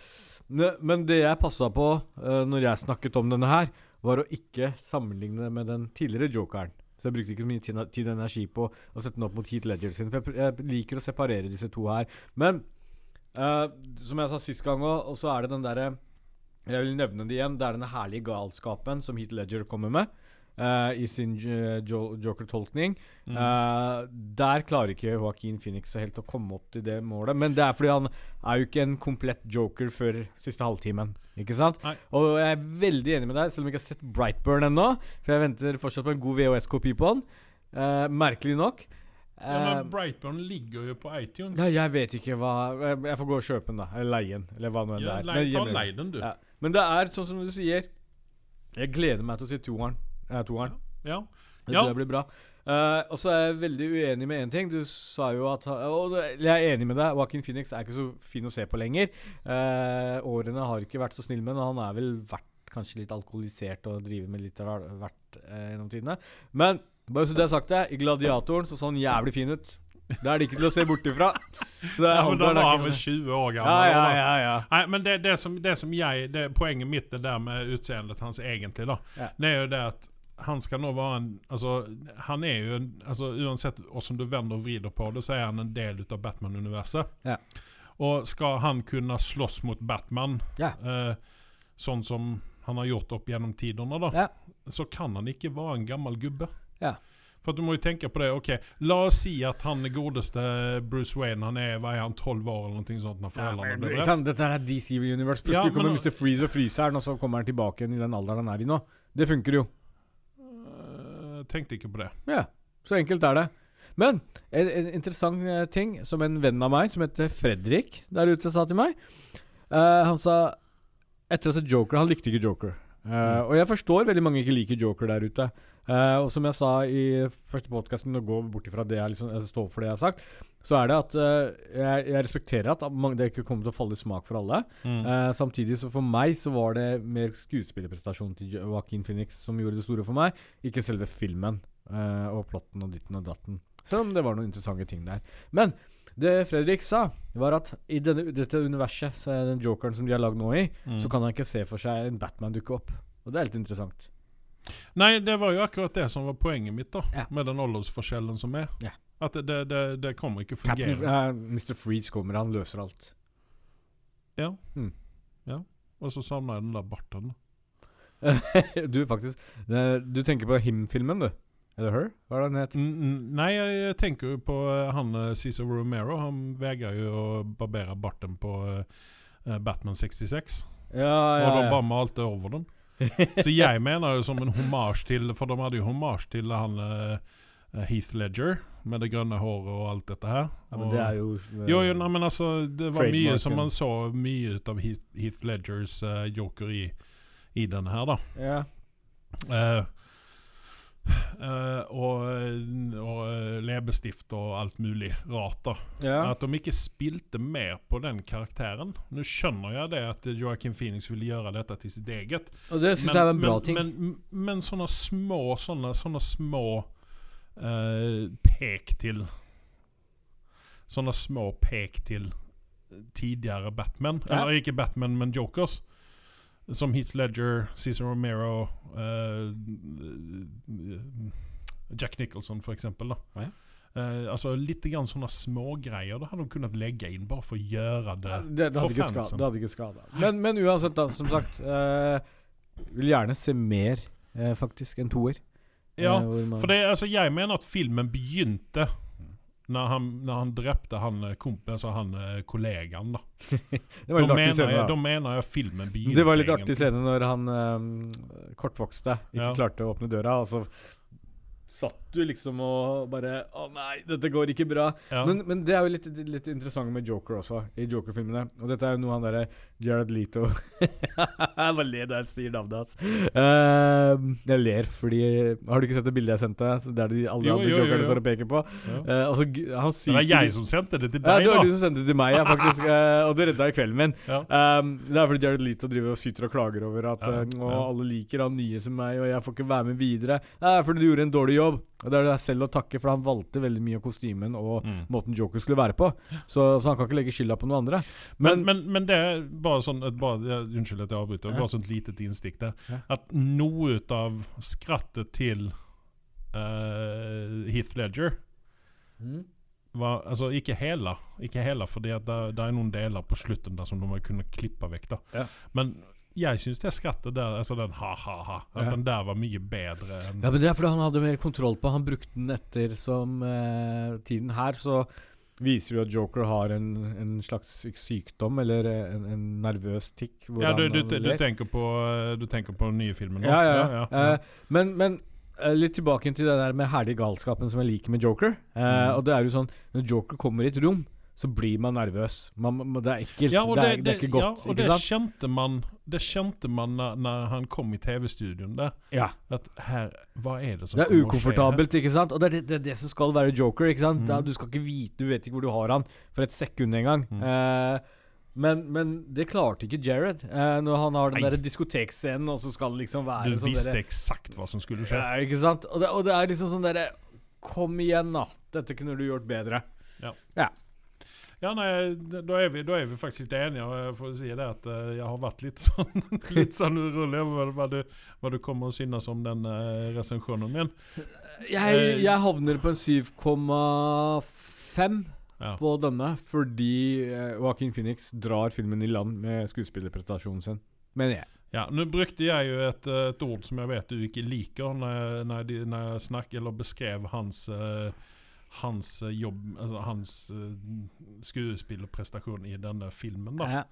men det jeg passa på eh, når jeg snakket om denne her, var å ikke sammenligne med den tidligere jokeren. Så jeg brukte ikke mye tid, tid og energi på å sette den opp mot Heat Ledger sin. For jeg, jeg liker å separere disse to her. Men eh, som jeg sa sist gang òg, og så er det den derre Jeg vil nevne det igjen. Det er denne herlige galskapen som Heat Ledger kommer med. Uh, I sin jo- joker-tolkning. Mm. Uh, der klarer ikke Joaquin Phoenix helt å komme opp til det målet. Men det er fordi han er jo ikke en komplett joker før siste halvtimen. Ikke sant? Nei. Og jeg er veldig enig med deg, selv om jeg ikke har sett Brightburn ennå. For jeg venter fortsatt på en god VHS-kopi på den. Uh, merkelig nok. ja, Eh, men Brightburn ligger jo på iTunes. Ja, jeg vet ikke hva Jeg, får gå og kjøpe den, da. Eller leie den. Eller hva nå enn Ja, det er. ta lei den, du. Ja. Men det er sånn som du sier. Jeg gleder meg til å se toeren. Eh, toeren. Ja. Det Ja. tror det blir bra. Uh, og så er jeg veldig uenig med én ting. Du sa jo at Og jeg er enig med deg. Joaquin Phoenix er ikke så fin å se på lenger. Uh, årene har ikke vært så snille med ham. Han er vel vært kanskje litt alkoholisert og driver med litt av hvert uh, gjennom tidene. Men bare så det er sagt det, i Gladiatoren så så han jævlig fin ut. Det er det ikke til å se bort ifra. Så det er ja, men da er var han vel 20 år gammel. ja, ja, ja, ja. Nei, men det, det, som, det som jeg det, Poenget mitt det der med utseendet hans egentlig, da, det er jo det at han skal nå være en Altså, han er jo en altså, Uansett hvordan du vender og vrider på det, så er han en del av Batman-universet. Ja. Og skal han kunne slåss mot Batman, eh, sånn som han har gjort opp gjennom tidene, da, Ja. så kan han ikke være en gammel gubbe. Ja. For du må jo tenke på det. ok, La oss si at han godeste Bruce Wayne Han er hva er han, 12 år eller noe sånt når Ja, foreldrene men, ble drept. Dette er DC Universe. Ja, Plutselig kommer Mr. Freeze og fryseren, og så kommer han tilbake igjen i den alderen han er i nå. Det funker jo. Eh, tenkte ikke på det. Ja, så enkelt er det. Men en, en interessant eh, ting som en venn av meg som heter Fredrik der ute sa til meg uh, Han sa etter å ha sett Joker Han likte ikke Joker. Eh, Og jeg forstår veldig mange ikke liker Joker der ute. Eh, og som jeg sa i første podkasten, å gå bort ifra det jeg liksom, jeg står for det jeg har sagt, så er det at uh, jeg, jeg respekterer at mange, det ikke kommer til å falle i smak for alle. Mm. Uh, samtidig så for meg så var det mer skuespillerprestasjonen til Joaquin Phoenix som gjorde det store for meg, ikke selve filmen og plotten og ditten og datten. Selv om det var noen interessante ting der. Men det Fredrik sa, var at i denne, dette universet, så er den jokeren som de har lagd nå i, Mm. så kan han ikke se for seg en Batman dukke opp. Og det er litt interessant. Nei, det var jo akkurat det som var poenget mitt, da. Ja. Med den aldersforskjellen som er. Ja. At det, det, det, kommer ikke Captain, fungere. eh, Mr. Freeze kommer, han løser alt. Ja Og så savna jeg den der barten. (laughs) du, faktisk Du tenker på Him-filmen, du? Eller Her? Hva er det den het? Mm, mm, Nei, jeg tenker jo på eh, han eh, Cesar Romero. Han vegrer jo å barbere barten på eh, Batman 66. Ja, Og ja, de ja. bare malte over den. (laughs) Så jeg mener jo som en hommage til For de hadde jo hommage til han eh, Heath Ledger med det grønne håret og alt dette her. Ja, men det er jo eh, Jo, jo, nei, men altså Det var mye som man så mye ut av Heath, Heath Ledgers uh, joker i, i den her, da. Ja. Eh, eh, og, og eh, leppestift og alt mulig rart. da. Ja. At de ikke spilte mer på den karakteren. Nå skjønner jeg det at Joaquin Phoenix ville gjøre dette til sitt eget. Og det syns jeg er en bra men, ting. Men, men sånne små sånne, sånne små uh, pek til Sånne små pek til tidligere Batman. Ja. Eller ikke Batman, men Jokers. Som Heath Ledger, Cesar Romero uh, Jack Nicholson, for eksempel. Da. Ja. Uh, altså Litt grann sånne smågreier. Da hadde hun kunnet legge inn bare for å gjøre det, Ja, det, det, for ikke skada, det hadde ikke skada. Men, men uansett, da, som sagt Uh, Vil gjerne se mer, uh, faktisk, enn toer. Ja, For det, altså, jeg mener at filmen begynte når han, når han drepte han eh, komp, altså han eh, kollegaen. da. (laughs) Det var litt Da artig mener, scene, jeg, da. da mener jeg filmen begynte. Det var litt artig egentlig. scene når han um, kortvokste ikke Ja. klarte å åpne døra, og så satt du liksom og bare Å nei, dette går ikke bra. Ja. Men, men det er jo litt, litt interessant med Joker også, i Joker-filmene. Og dette er jo noe han derre Jared Leto (laughs) Jeg bare ler da jeg sier navnet hans. Uh, jeg ler fordi Har du ikke sett det bildet jeg sendte? Der de, alle Jo, andre jo, jo, jokerne jo. står og peker på. Ja. Uh, og så g- han Det er jeg som sendte det til ja, deg, det var du som sendte det til meg, ja, faktisk. Uh, (laughs) og det redda kvelden min. Ja. Um, det er fordi Jared Leto driver og syter og klager over at Ja, å, ja. alle liker han nye som meg, og jeg får ikke være med videre. Det er fordi du gjorde en dårlig jobb. Og det er det selv å takke, for han valgte veldig mye av kostymen og Mm. måten Joker skulle være på. Så, så han kan ikke legge skylda på noen andre. Men, Men, men, men det er bare sånn et bare, Unnskyld at jeg avbryter. Ja. Bare sånn et litet innstikk der. Ja. At noe ut av skrattet til uh, Heath Ledger Mm. var, altså ikke hele, ikke hele fordi det, det er noen deler på slutten der som de kunne klippe vekk. Ja. Men jeg syns det skrattet der, altså den ha-ha-ha, at Ja. den der var mye bedre enn Ja, men Det er fordi han hadde mer kontroll på Han brukte den etter som eh, tiden her, så viser jo at Joker har en, en slags sykdom, eller en, en nervøs tikk. Ja, du, du, du, tenker på, du tenker på den nye filmen nå? Ja, ja. ja, ja. ja. Eh, men men eh, litt tilbake til det der med herlig galskapen som jeg liker med Joker. Eh, Mm. Og det er jo sånn Når Joker kommer i et rom, så blir man nervøs. Man, man, det er ekkelt. Ja, det, det, er, det er ikke godt. ja, og det kjente man Det kjente man når, når han kom i TV-studioen der. Ja. At her Hva er det som Det er ukomfortabelt, ikke sant? Og det er det, det, er det som skal være Joker. ikke sant? Mm. Da, du skal ikke vite, du vet ikke hvor du har han for et sekund engang. Mm. Eh, men, men det klarte ikke Jared. Eh, når han har den Nei. der diskotekscenen, og så skal det liksom være? Du sånn visste derre- eksakt hva som skulle skje. Ja, ikke sant? Og det, og det er liksom sånn derre Kom igjen, da. Dette kunne du gjort bedre. Ja. Ja, nei, da er vi, da er vi faktisk litt enige. Jeg får si det at eh, jeg har vært litt (laughs) sånn Litt sånn urolig over hva du, hva du kommer å synes om den uh, resensjonen min. Jeg, Eh, jeg havner på en 7,5 Ja. på denne fordi eh, Joaquin Phoenix drar filmen i land med skuespillerprestasjonen sin. Mener jeg. Ja, Nå brukte jeg jo et, eh, et ord som jeg vet du ikke liker, når jeg, når jeg, når jeg snakker eller beskrev hans eh, hans eh, jobb altså Hans uh, skuespillerprestasjon i denne filmen. da Ja.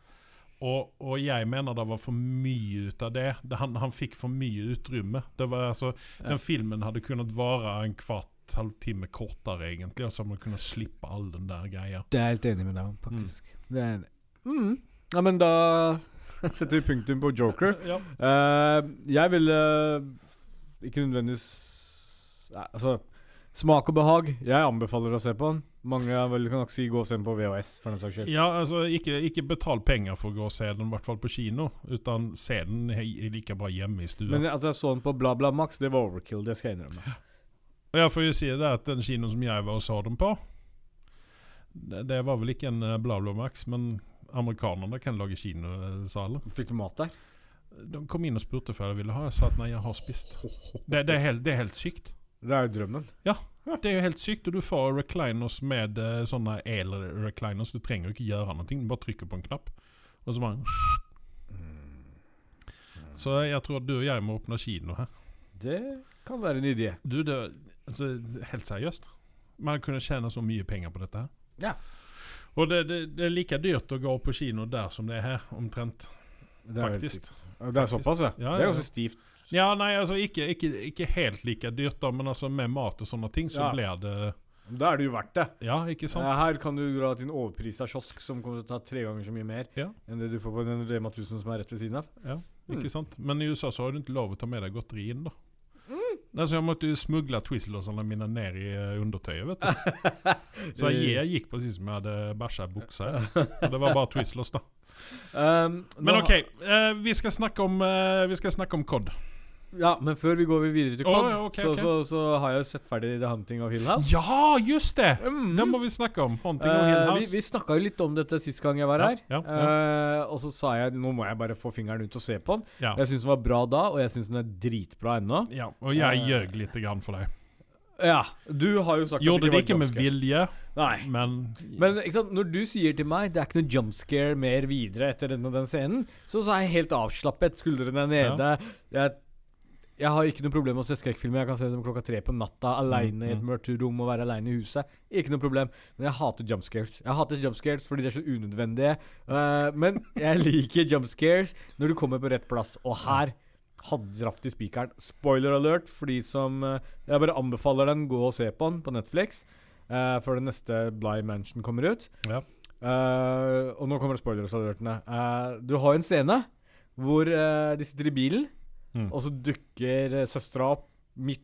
Og, og jeg mener det var for mye ut av det. det han, han fikk for mye utrymme. Det var altså Ja. Den filmen hadde kunnet vare en kvart halvtime kortere, egentlig. Og så man kunnet slippe all den der greia. Det er jeg helt enig med deg om, faktisk. Det er. Mm. Ja, men da (laughs) setter vi punktum på Joker. (laughs) Ja. Uh, jeg ville ikke nødvendigvis Nei, Altså Smak og behag. Jeg anbefaler å se på den. Mange vel kan nok si gå og se den på VHS, for den saks skyld. Ja, altså ikke, ikke betal penger for å gå og se den, i hvert fall på kino. Utan se den like bra hjemme i stua. Men at jeg så den på Bla Bla Max, det var overkill. Det skal jeg innrømme. Jeg får jo si det at den kinoen som jeg var og så den på Det, det var vel ikke en uh, BlaBlaMax, men amerikanerne kan lage kinosaler. Fikk du mat der? De kom inn og spurte før jeg ville ha. Jeg sa at nei, jeg har spist. Det, det, er, helt, det er helt sykt. Det er jo drømmen. Ja, Det er jo helt sykt. Og du får recliners med uh, sånne el-recliners. Du trenger jo ikke gjøre noe. Du bare trykker på en knapp. Og så bare Så jeg tror at du og jeg må åpne kino her. Det kan være en idé. Du, det, altså, helt seriøst. Man kunne tjene så mye penger på dette her. Ja. Og det, det, det er like dyrt å gå på kino der som det er her, omtrent. Det er, Faktisk. det er såpass, ja. Ja, Det er ja, ganske ja. stivt. Ja, nei, altså ikke, ikke, ikke helt like dyrt, da, men altså med mat og sånne ting, så Ja. blir det Da er det jo verdt det. Ja, ikke sant? Eh, Her kan du dra til en overprisa kiosk som kommer til å ta tre ganger så mye mer Ja. enn det du får på den Rema 1000 som er rett ved siden av. Ja, Ikke sant? Men i USA så har du ikke lov å ta med deg godteri inn, da. Nei, så jeg måtte jo smugle Twizzlersene mine ned i eh, undertøyet, vet du. (laughs) Så jeg, jeg gikk precis som jeg hadde bæsja buksa. Og det var bare Twizzlers, da. (laughs) Um, Men OK, eh, vi skal snakke om eh, Vi skal snakke om COD. Ja, men før vi går videre til COD, ja, okay, så, okay. Så, så har jeg jo sett ferdig The Hunting of Hill House. Ja, just det! Mm. Det må vi snakke om. Haunting of Eh, Hill House. vi snakka jo litt om dette sist gang jeg var Ja, her. ja, Eh, og så sa jeg nå må jeg bare få fingeren ut og se på den. Ja. Jeg syns den var bra da, og jeg syns den er dritbra ennå. ja, og jeg Eh, ljög litt grann for deg. Ja, du har jo sagt Gjorde det det ikke med vilje, Nei. men Men ikke når du sier til meg det er ikke noe jumpscare mer videre etter den og den scenen, så, så er jeg helt avslappet. Skuldrene er nede. Jeg, jeg har ikke noe problem med å se skrekkfilmer. Jeg kan se dem klokka tre på natta aleine i et mm. mørkt rom og være aleine i huset. Ikke noe problem. Men jeg hater jumpscares. Jeg hater jumpscares fordi de er så unødvendige. Uh, men jeg liker jumpscares når du kommer på rett plass. Og her hadde traff de spikeren. Spoiler alert for de som uh, Jeg bare anbefaler den. Gå og se på den på Netflix. Uh, før den neste Bly Mansion kommer ut. Ja. Og nå kommer spoilers-alertene. Du har en scene hvor de sitter i bilen, Mm. og så dukker uh, søstera opp midt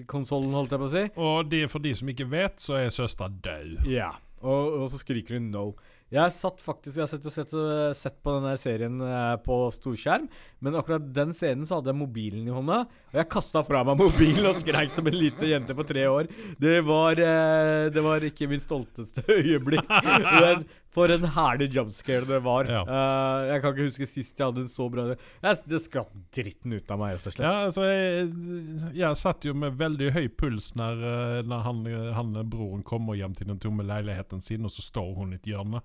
i konsollen, holdt jeg på å si. Og det for de som ikke vet, så er søstera død. Ja. Og, og så skriker hun 'no'. Jeg satt faktisk Jeg har sett, sett, sett på denne serien eh, på storskjerm, men akkurat den scenen så hadde jeg mobilen i hånda, og jeg kasta fra meg (laughs) mobilen og skreik som en liten jente på tre år. Det var eh, Det var ikke min stolteste (laughs) øyeblikk. Men for en herlig jumpscare det var. Ja. Eh, jeg kan ikke huske sist jeg hadde en så bra jeg, Det skratt dritten ut av meg, rett og slett. Ja, altså, jeg, jeg satt jo med veldig høy puls når, når han, han broren kommer hjem til den tomme leiligheten sin, og så står hun i et hjørne,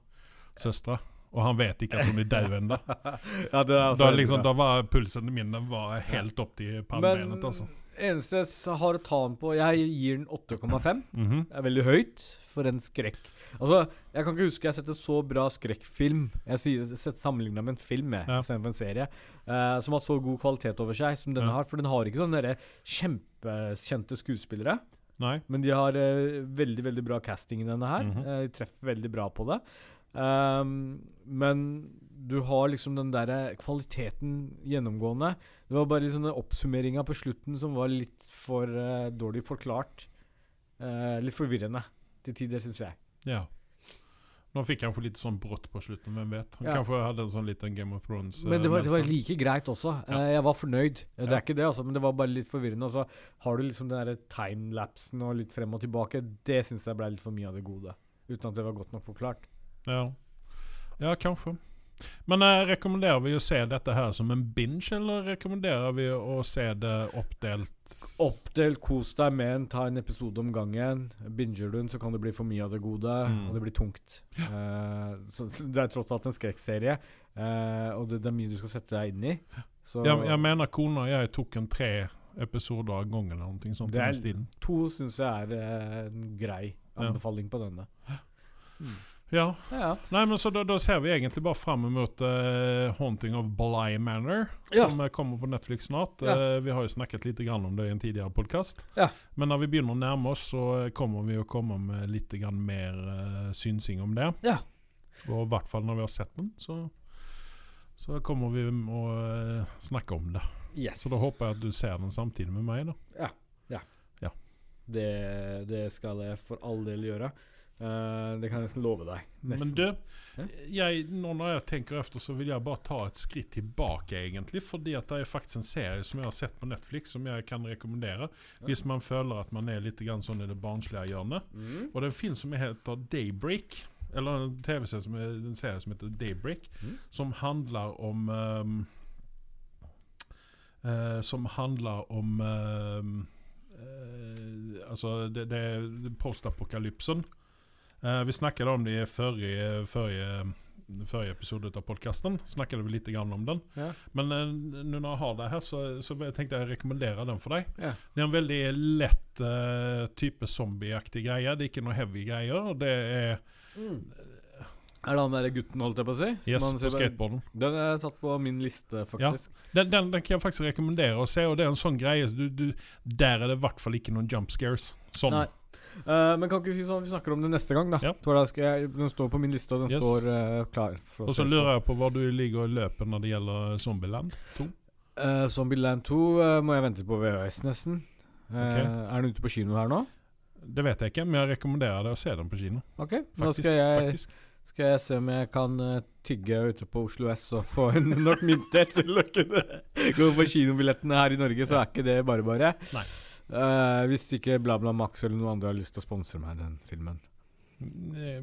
søstera. Og han vet ikke at hun er død ennå. (laughs) Ja, det er altså Da, liksom, da var pulsen min den var helt opp til pannebenet. Altså. eneste jeg har å ta den på Jeg gir den 8,5. Mhm. Det er veldig høyt for en skrekk. Altså, Jeg kan ikke huske jeg har sett en så bra skrekkfilm Jeg sier sett sammenligna med en film jeg, Ja. istedenfor en serie. Uh, som har så god kvalitet over seg som denne Ja. har. For den har ikke sånne kjempekjente skuespillere. Nei. Men de har uh, veldig veldig bra casting i denne her. Mm -hmm. uh, de treffer veldig bra på det. Ehm, men du har liksom den der kvaliteten gjennomgående. Det var bare liksom den oppsummeringa på slutten som var litt for uh, dårlig forklart. Uh, litt forvirrende til tider, syns jeg. Ja. Nå fikk han litt sånn brått på slutten, hvem vet. Han Ja. kanskje hadde en sånn liten Game of Thrones Men det var, det var like greit også. Ja. Eh, jeg var fornøyd. Eh, Det Ja. er ikke det, altså, men det var bare litt forvirrende. Og så har du liksom den derre timelapsen og litt frem og tilbake. Det syns jeg ble litt for mye av det gode. Uten at det var godt nok forklart. Ja. ja, kanskje. Men eh, rekommenderer vi å se dette her som en binge, eller rekommenderer vi å se det oppdelt? Oppdelt, kos deg med en, ta en episode om gangen. Binger du den, så kan det bli for mye av det gode, Mm. og det blir tungt. Eh, så, så (laughs) det er tross alt en skrekkserie, eh, og det, det er mye du skal sette deg inn i. Så Jeg, jeg mener kona og jeg tok en tre episoder av gangen, eller noe sånt. Det er- to syns jeg er en grei Ja. anbefaling på denne. Ja. Ja, ja. Nei, men så da, da ser vi egentlig bare fram mot uh, 'Haunting of Bly Manor', Ja. som eh, kommer på Netflix snart. Ja. Uh, vi har jo snakket litt grann om det i en tidligere podkast. Ja. Men når vi begynner å nærme oss, så kommer vi å komme med litt grann mer uh, synsing om det. Ja. Og i hvert fall når vi har sett den, så, så kommer vi å snakke om det. Yes. Så da håper jeg at du ser den samtidig med meg. da. Det, det skal jeg for all del gjøre. Eh, det kan jeg nesten love deg. Men du, jeg, nå når jeg tenker efter så vil jeg bare ta et skritt tilbake, egentlig. Fordi at det er faktisk en serie som jeg har sett på Netflix, som jeg kan rekommendere. Hvis man føler at man er litt grann sånn i det barnslige hjørnet. Mm. Og det er en film som heter Daybreak. Eller en TV-serie som, en serie som heter Daybreak. Mm. Som handler om um, uh, Som handler om um, uh, Altså, det, det er postapokalypsen. Eh, vi snakket om det i forrige, forrige, forrige episode av podkasten. Snakket vi litt grann om den. Ja. Men eh, nå når jeg har det her, så, så jeg å rekommendere den for deg. Ja. Det er en veldig lett eh, type zombieaktig greie. Det er ikke noe heavy greier. og Det er Mm. Er det han derre gutten, holdt jeg på å si? Yes, på skateboarden. Den er satt på min liste, faktisk. Den, den, den kan jeg faktisk rekommendere å se, og det er en sånn greie du, du, Der er det i hvert fall ikke noen jump scares. Sånn. Nei. Eh, men kan ikke si sånn vi snakker om det neste gang, da? Ja. Jeg den står på min liste, og den Yes. står uh, klar. Og så lurer jeg på hva du ligger og løper når det gjelder Zombieland 2. Uh, Zombieland 2 eh, må jeg vente på VHS, nesten. Okay. er den ute på kino her nå? Det vet jeg ikke, men jeg rekommenderer deg å se den på kino. Ok, nå da skal jeg, faktisk. skal jeg se om jeg kan uh, tygge ute på Oslo S og få en (laughs) nok mynter til å kunne gå på kinobillettene her i Norge, så er ikke det bare bare. Nei. Eh, hvis ikke BlaBla Max eller noen andre har lyst til å sponse meg den filmen. Eh,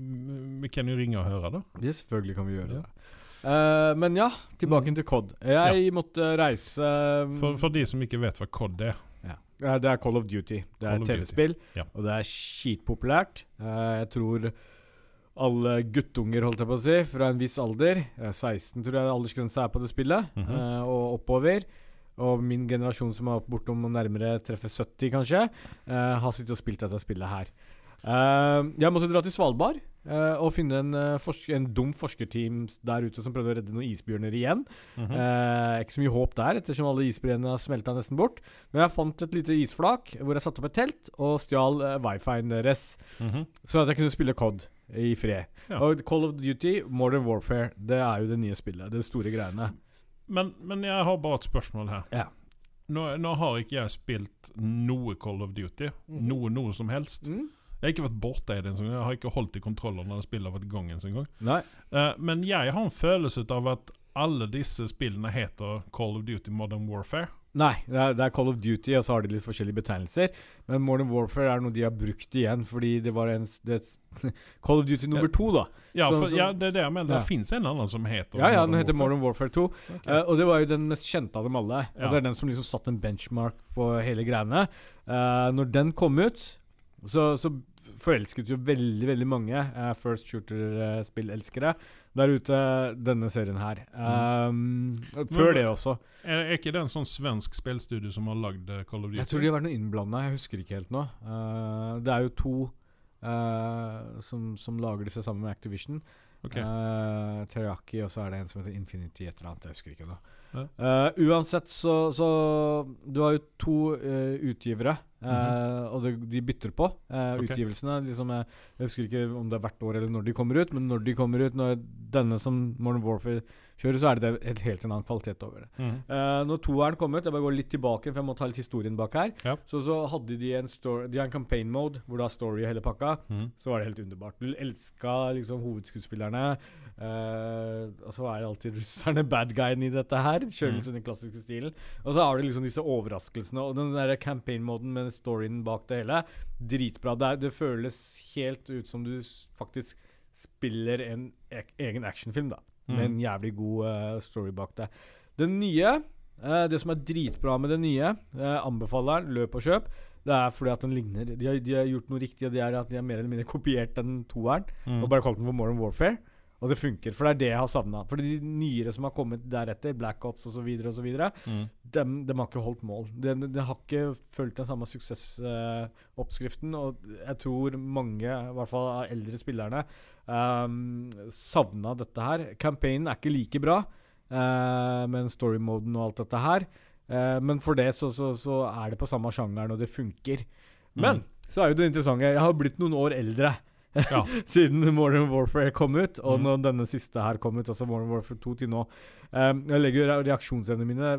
Vi kan jo ringe og høre, da. Det selvfølgelig kan vi gjøre Ja. det. Eh, men ja, tilbake til COD. Jeg måtte reise For, for de som ikke vet hva COD er. ja. Ja, Det er Call of Duty. Det er Call et TV-spill, ja. og det er skitpopulært. Uh, jeg tror alle guttunger, holdt jeg på å si, fra en viss alder eh, 16 tror jeg aldersgrensa er på det spillet, mm -hmm. uh, og oppover. Og min generasjon som er bortom og nærmere treffer 70, kanskje, eh, har sittet og spilt dette spillet her. Eh, jeg måtte dra til Svalbard eh, og finne en, eh, forsk en dum forskerteam der ute som prøvde å redde noen isbjørner igjen. Mhm. Eh, ikke så mye håp der, ettersom alle isbjørnene har smelta nesten bort. Men jeg fant et lite isflak hvor jeg satte opp et telt og stjal eh, wifien deres, Mhm. så at jeg kunne spille COD i fred. Ja. Og Call of Duty, Modern Warfare, det er jo det nye spillet. Det store greiene. Men, men jeg har bare et spørsmål her. Ja. Nå, nå har ikke jeg spilt noe Call of Duty. Mhm. Noe noe som helst. Mm. Jeg har ikke vært borte i det engang. Jeg har ikke holdt i kontrollen når spillet spiller vært gang en gang. Nei. Eh, men jeg har en følelse av at alle disse spillene heter Call of Duty Modern Warfare. Nei, det er, det er Call of Duty, og så har de litt forskjellige betegnelser. Men Modern Warfare er noe de har brukt igjen, fordi det var en det, (laughs) Call of Duty nummer to, da. Ja, Så- for, så- ja det er det jeg mener. Ja. Det fins en annen som heter Ja, ja, den heter. Modern Warfare 2. Okay. Uh, og det var jo den mest kjente av dem alle. Ja. Og det er den som liksom satte en benchmark på hele greiene. Uh, når den kom ut, så, så forelsket jo veldig, veldig mange uh, First Shooter-spillelskere der ute denne serien her. Um, før Men- det også. er, er ikke det en sånn svensk spillstudio som har lagd eh, Call of Duty? Jeg tror de har vært noe innblanda. Jeg husker ikke helt nå. Uh, det er jo to eh, som, som lager disse sammen med Activision. Okay. Eh, Teriyaki, og så er det en som heter Infinity et eller annet. Jeg husker ikke nå. Ja. Eh, uansett, så, så Du har jo to eh, Mhm. og det, de bytter på eh, okay. utgivelsene. Liksom, jeg, jeg husker ikke om det er hvert år eller når de kommer ut, men når de kommer ut, når denne som Modern Warfare kjører, så er det helt, helt en annen kvalitet over det. Mhm. Eh, når toeren kom ut, jeg bare går litt tilbake, for jeg må ta litt historien bak her. Ja. Så, så hadde de en, story, de har en campaign mode, hvor da story hele pakka. Mhm. Så var det helt underbart. Du elska liksom hovedskuespillerne. Uh, og så er alltid russerne bad guyen i dette her. Kjører Mm. liksom den klassiske stilen. Og så har du liksom disse overraskelsene. Og den der campaign-moden med storyen bak det hele, dritbra. Det, er, det føles helt ut som du faktisk spiller en ek egen actionfilm, da. Med en Mm. jævlig god uh, story bak det. Det nye, uh, det som er dritbra med det nye, uh, anbefaler den, løp og kjøp. Det er fordi at den ligner De har, de har gjort noe riktig, og det er at de har mer eller mindre kopiert den toeren. mm. Og bare kalt den for Modern Warfare. Og det funker, for det er det jeg har savna. For de nyere som har kommet deretter, Black Ops osv., osv., Mhm. dem, dem har ikke holdt mål. De, de har ikke fulgt den samme suksessoppskriften. og jeg tror mange, i hvert fall av eldre spillerne, um, savna dette her. Campaignen er ikke like bra, uh, med story-moden og alt dette her. Uh, men for det så, så, så er det på samme sjangeren, og det funker. Men Mm. så er jo det interessante Jeg har blitt noen år eldre. Ja. (laughs) Siden Modern Warfare kom ut, og Mhm. når denne siste her kom ut, altså Modern Warfare 2 til nå. Um, jeg legger re- Reaksjonsevnene mine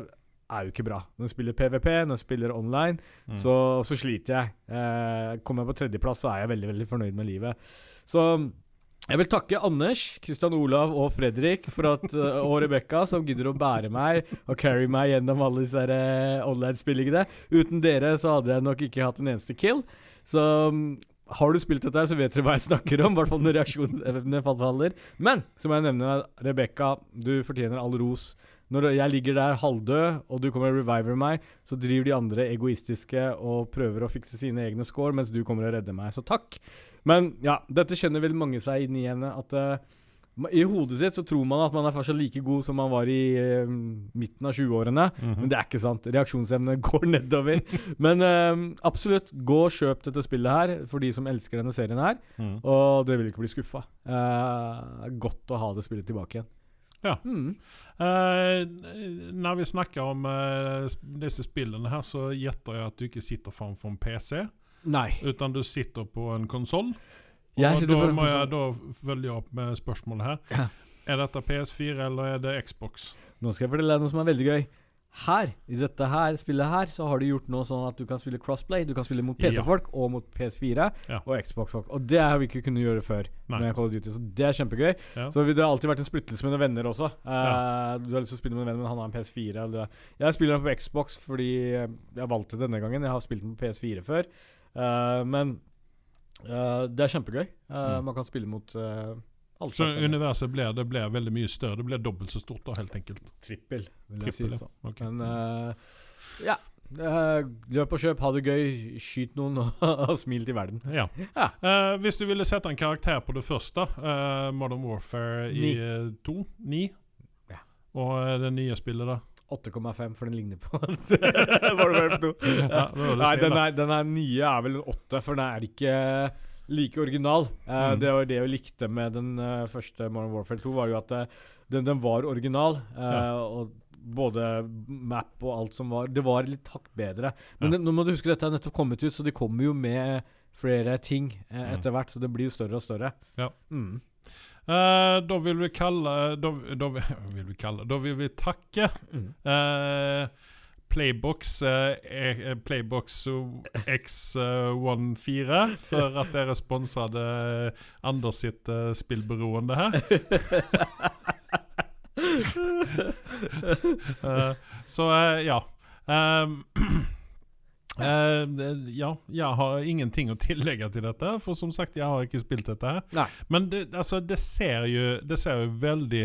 er jo ikke bra. Når jeg spiller PVP, når jeg spiller online, mm. så, så sliter jeg. Eh, kommer jeg på tredjeplass, så er jeg veldig veldig fornøyd med livet. Så jeg vil takke Anders, Kristian Olav og Fredrik for at, (laughs) eh, og Rebekka som gidder å bære meg og carry meg gjennom alle disse eh, online-spillingene. Uten dere så hadde jeg nok ikke hatt en eneste kill. Så mm, har du spilt dette, her, så vet dere hva jeg snakker om. I hvert fall når reaksjonene faller. Men så må jeg nevne Rebekka, du fortjener all ros. Når jeg ligger der halvdød, og du kommer og reviver meg, så driver de andre egoistiske og prøver å fikse sine egne score, mens du kommer og redder meg. Så takk. Men ja, dette kjenner vel mange seg inn i igjen. At ma- i hodet sitt så tror man at man er fortsatt like god som man var i eh, midten av 20-årene. Mhm. Men det er ikke sant. Reaksjonsevnen (laughs) går nedover. Men eh, absolutt, gå og kjøp dette spillet her for de som elsker denne serien her. Mm. Og dere vil ikke bli skuffa. Eh, godt å ha det spillet tilbake igjen. Ja. Mm. Uh, når vi snakker om uh, disse spillene her, så gjetter jeg at du ikke sitter framfor en PC, Nei. utan du sitter på en konsoll. Og da må jeg da følge opp med spørsmålet her. Ja. Er dette PS4 eller er det Xbox? Nå skal jeg fortelle deg noe som er veldig gøy. her, i dette her spillet her, så har de gjort noe sånn at du kan spille crossplay. Du kan spille mot PC-folk og mot PS4 Ja. og Xbox-folk. Og det har vi ikke kunnet gjøre før. Duty, Så det er kjempegøy. Ja. Så det har alltid vært en splittelse med noen venner også. Uh, Ja. Du har lyst til å spille med en venn, men han har en PS4. Eller, jeg spiller den på Xbox fordi eh, jeg valgte denne gangen. Jeg har spilt den på PS4 før. Uh, men eh, det er kjempegøy. Uh, Mm. Man kan spille mot uh, alt Så universet blir, det blir veldig mye større. Det blir dobbelt så stort da, helt enkelt. Trippel, vil jeg Trippel, si. Sånn. Okay. Ok. Men eh, ja. Eh, løp og kjøp, ha det gøy, skyt noen og, (laughs) smil til verden. Ja. Ja. Eh, hvis du ville sette en karakter på det første, eh, Modern Warfare i Ni. eh, to, ni, Ja. og eh, det nye spillet, da? 8,5, for den ligner på (laughs) Var det vel to? Ja, det Nei, den, er, den er nye er vel en 8, for den er ikke like original. Uh, Mm. Det var det vi likte med den uh, første Modern Warfare 2, var jo at uh, den, den var original. Ja. Og både map og alt som var Det var litt hakk bedre. Men Ja. det, nå må du huske dette er nettopp kommet ut, så de kommer jo med flere ting eh, Mm. etter hvert. Så det blir jo større og større. Ja. Mm. Eh, da vil vi kalle Da, da vil vi (laughs) kalle Da vil vi takke Mm. uh, Playbox eh, Playbox X14 for at dere sponset Anders sitt spillberoende her. (laughs) Så ja. Um, (clears throat) eh, ja, jeg har ingenting å tillegge til dette, for som sagt, jeg har ikke spilt dette her. Nei. Men det, altså, det ser jo Det ser jo veldig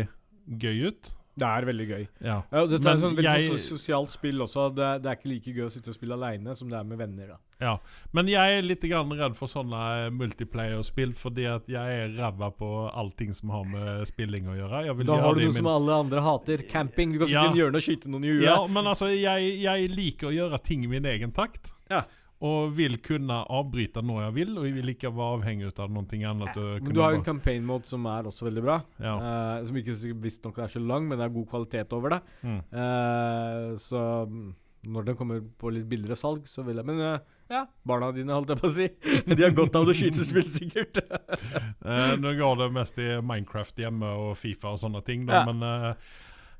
gøy ut. Det er veldig gøy. Ja. Ja, dette Men er sånn veldig jeg- sosialt spill også. Det, er- det er ikke like gøy å sitte og spille aleine som det er med venner. da ja. Men jeg er litt grann redd for sånne multiplayer-spill, fordi at jeg er ræva på allting som har med spilling å gjøre. Da har du noe min... som alle andre hater. Camping. Du kan sitte Ja. i en hjørne og skyte noen i huet. Ja, men altså, jeg, jeg liker å gjøre ting i min egen takt. Ja. Og vil kunne avbryte når jeg vil, og jeg vil ikke være avhengig av noe annet. Ja. Men du har jo en campaign mode som er også veldig bra. ja. Uh, som ikke visstnok er så lang, men det er god kvalitet over det. mm. Uh, så når den kommer på litt billigere salg, så vil jeg Men eh, ja, barna dine, holdt jeg på å si. De har godt av det skytespill, sikkert. (laughs) Eh, nå går det mest i Minecraft hjemme og Fifa og sånne ting, da, Ja. men eh,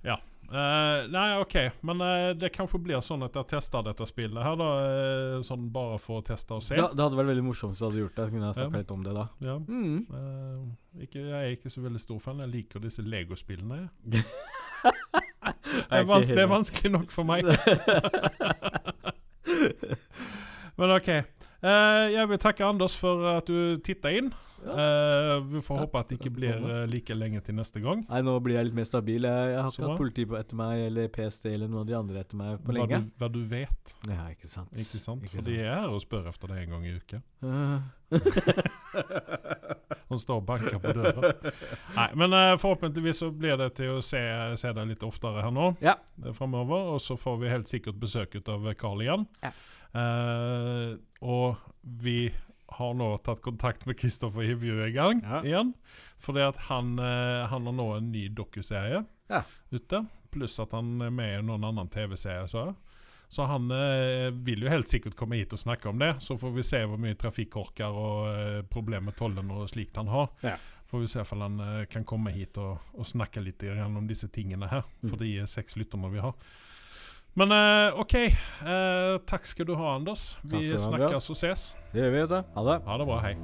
ja. Eh, nei, OK. Men eh, det kanskje blir sånn at jeg tester dette spillet her, da. eh, sånn bare for å teste og se. Da, det hadde vært veldig morsomt hvis du hadde gjort det. Kunne jeg snakket Ja. litt om det da. Ja. Mm. Eh, ikke, jeg er ikke så veldig stor fan. Jeg liker disse Lego-spillene. Jeg (laughs) Det er, det er vanskelig nok for meg. (laughs) Men OK. Eh, jeg vil takke Anders for at du titta inn. Eh, vi får Ja, håpe at det ikke blir eh, like lenge til neste gang. Nei, nå blir jeg litt mer stabil. Jeg, jeg har ikke hatt politi på etter meg, eller PST eller noen av de andre etter meg på Hva lenge. du, hva du vet. Ja, ikke sant. Ikke sant? Ikke For de er her og spør etter det en gang i uka. (laughs) Han står og banker på døra. Nei, men uh, forhåpentligvis så blir det til å se, se deg litt oftere her nå Ja. framover. Og så får vi helt sikkert besøk ut av Carl igjen. Ja. Eh, og vi har nå tatt kontakt med Kristoffer Hivju i gang Ja. igjen. Fordi at han, uh, han har nå en ny dokuserie Ja. ute. Pluss at han er med i noen annen TV-serie. Så. så han uh, vil jo helt sikkert komme hit og snakke om det. Så får vi se hvor mye trafikkorker og problemer med tollen og slikt han har. Ja. Får vi se om han kan komme hit og, og snakke litt om disse tingene her. Mm. For de er seks lytterne vi har. Men eh, OK. Eh, takk skal du ha, Anders. Vi du, snakkes Andreas. og ses. Det gjør vi, vet du. Ha det. Ha det bra. Hei.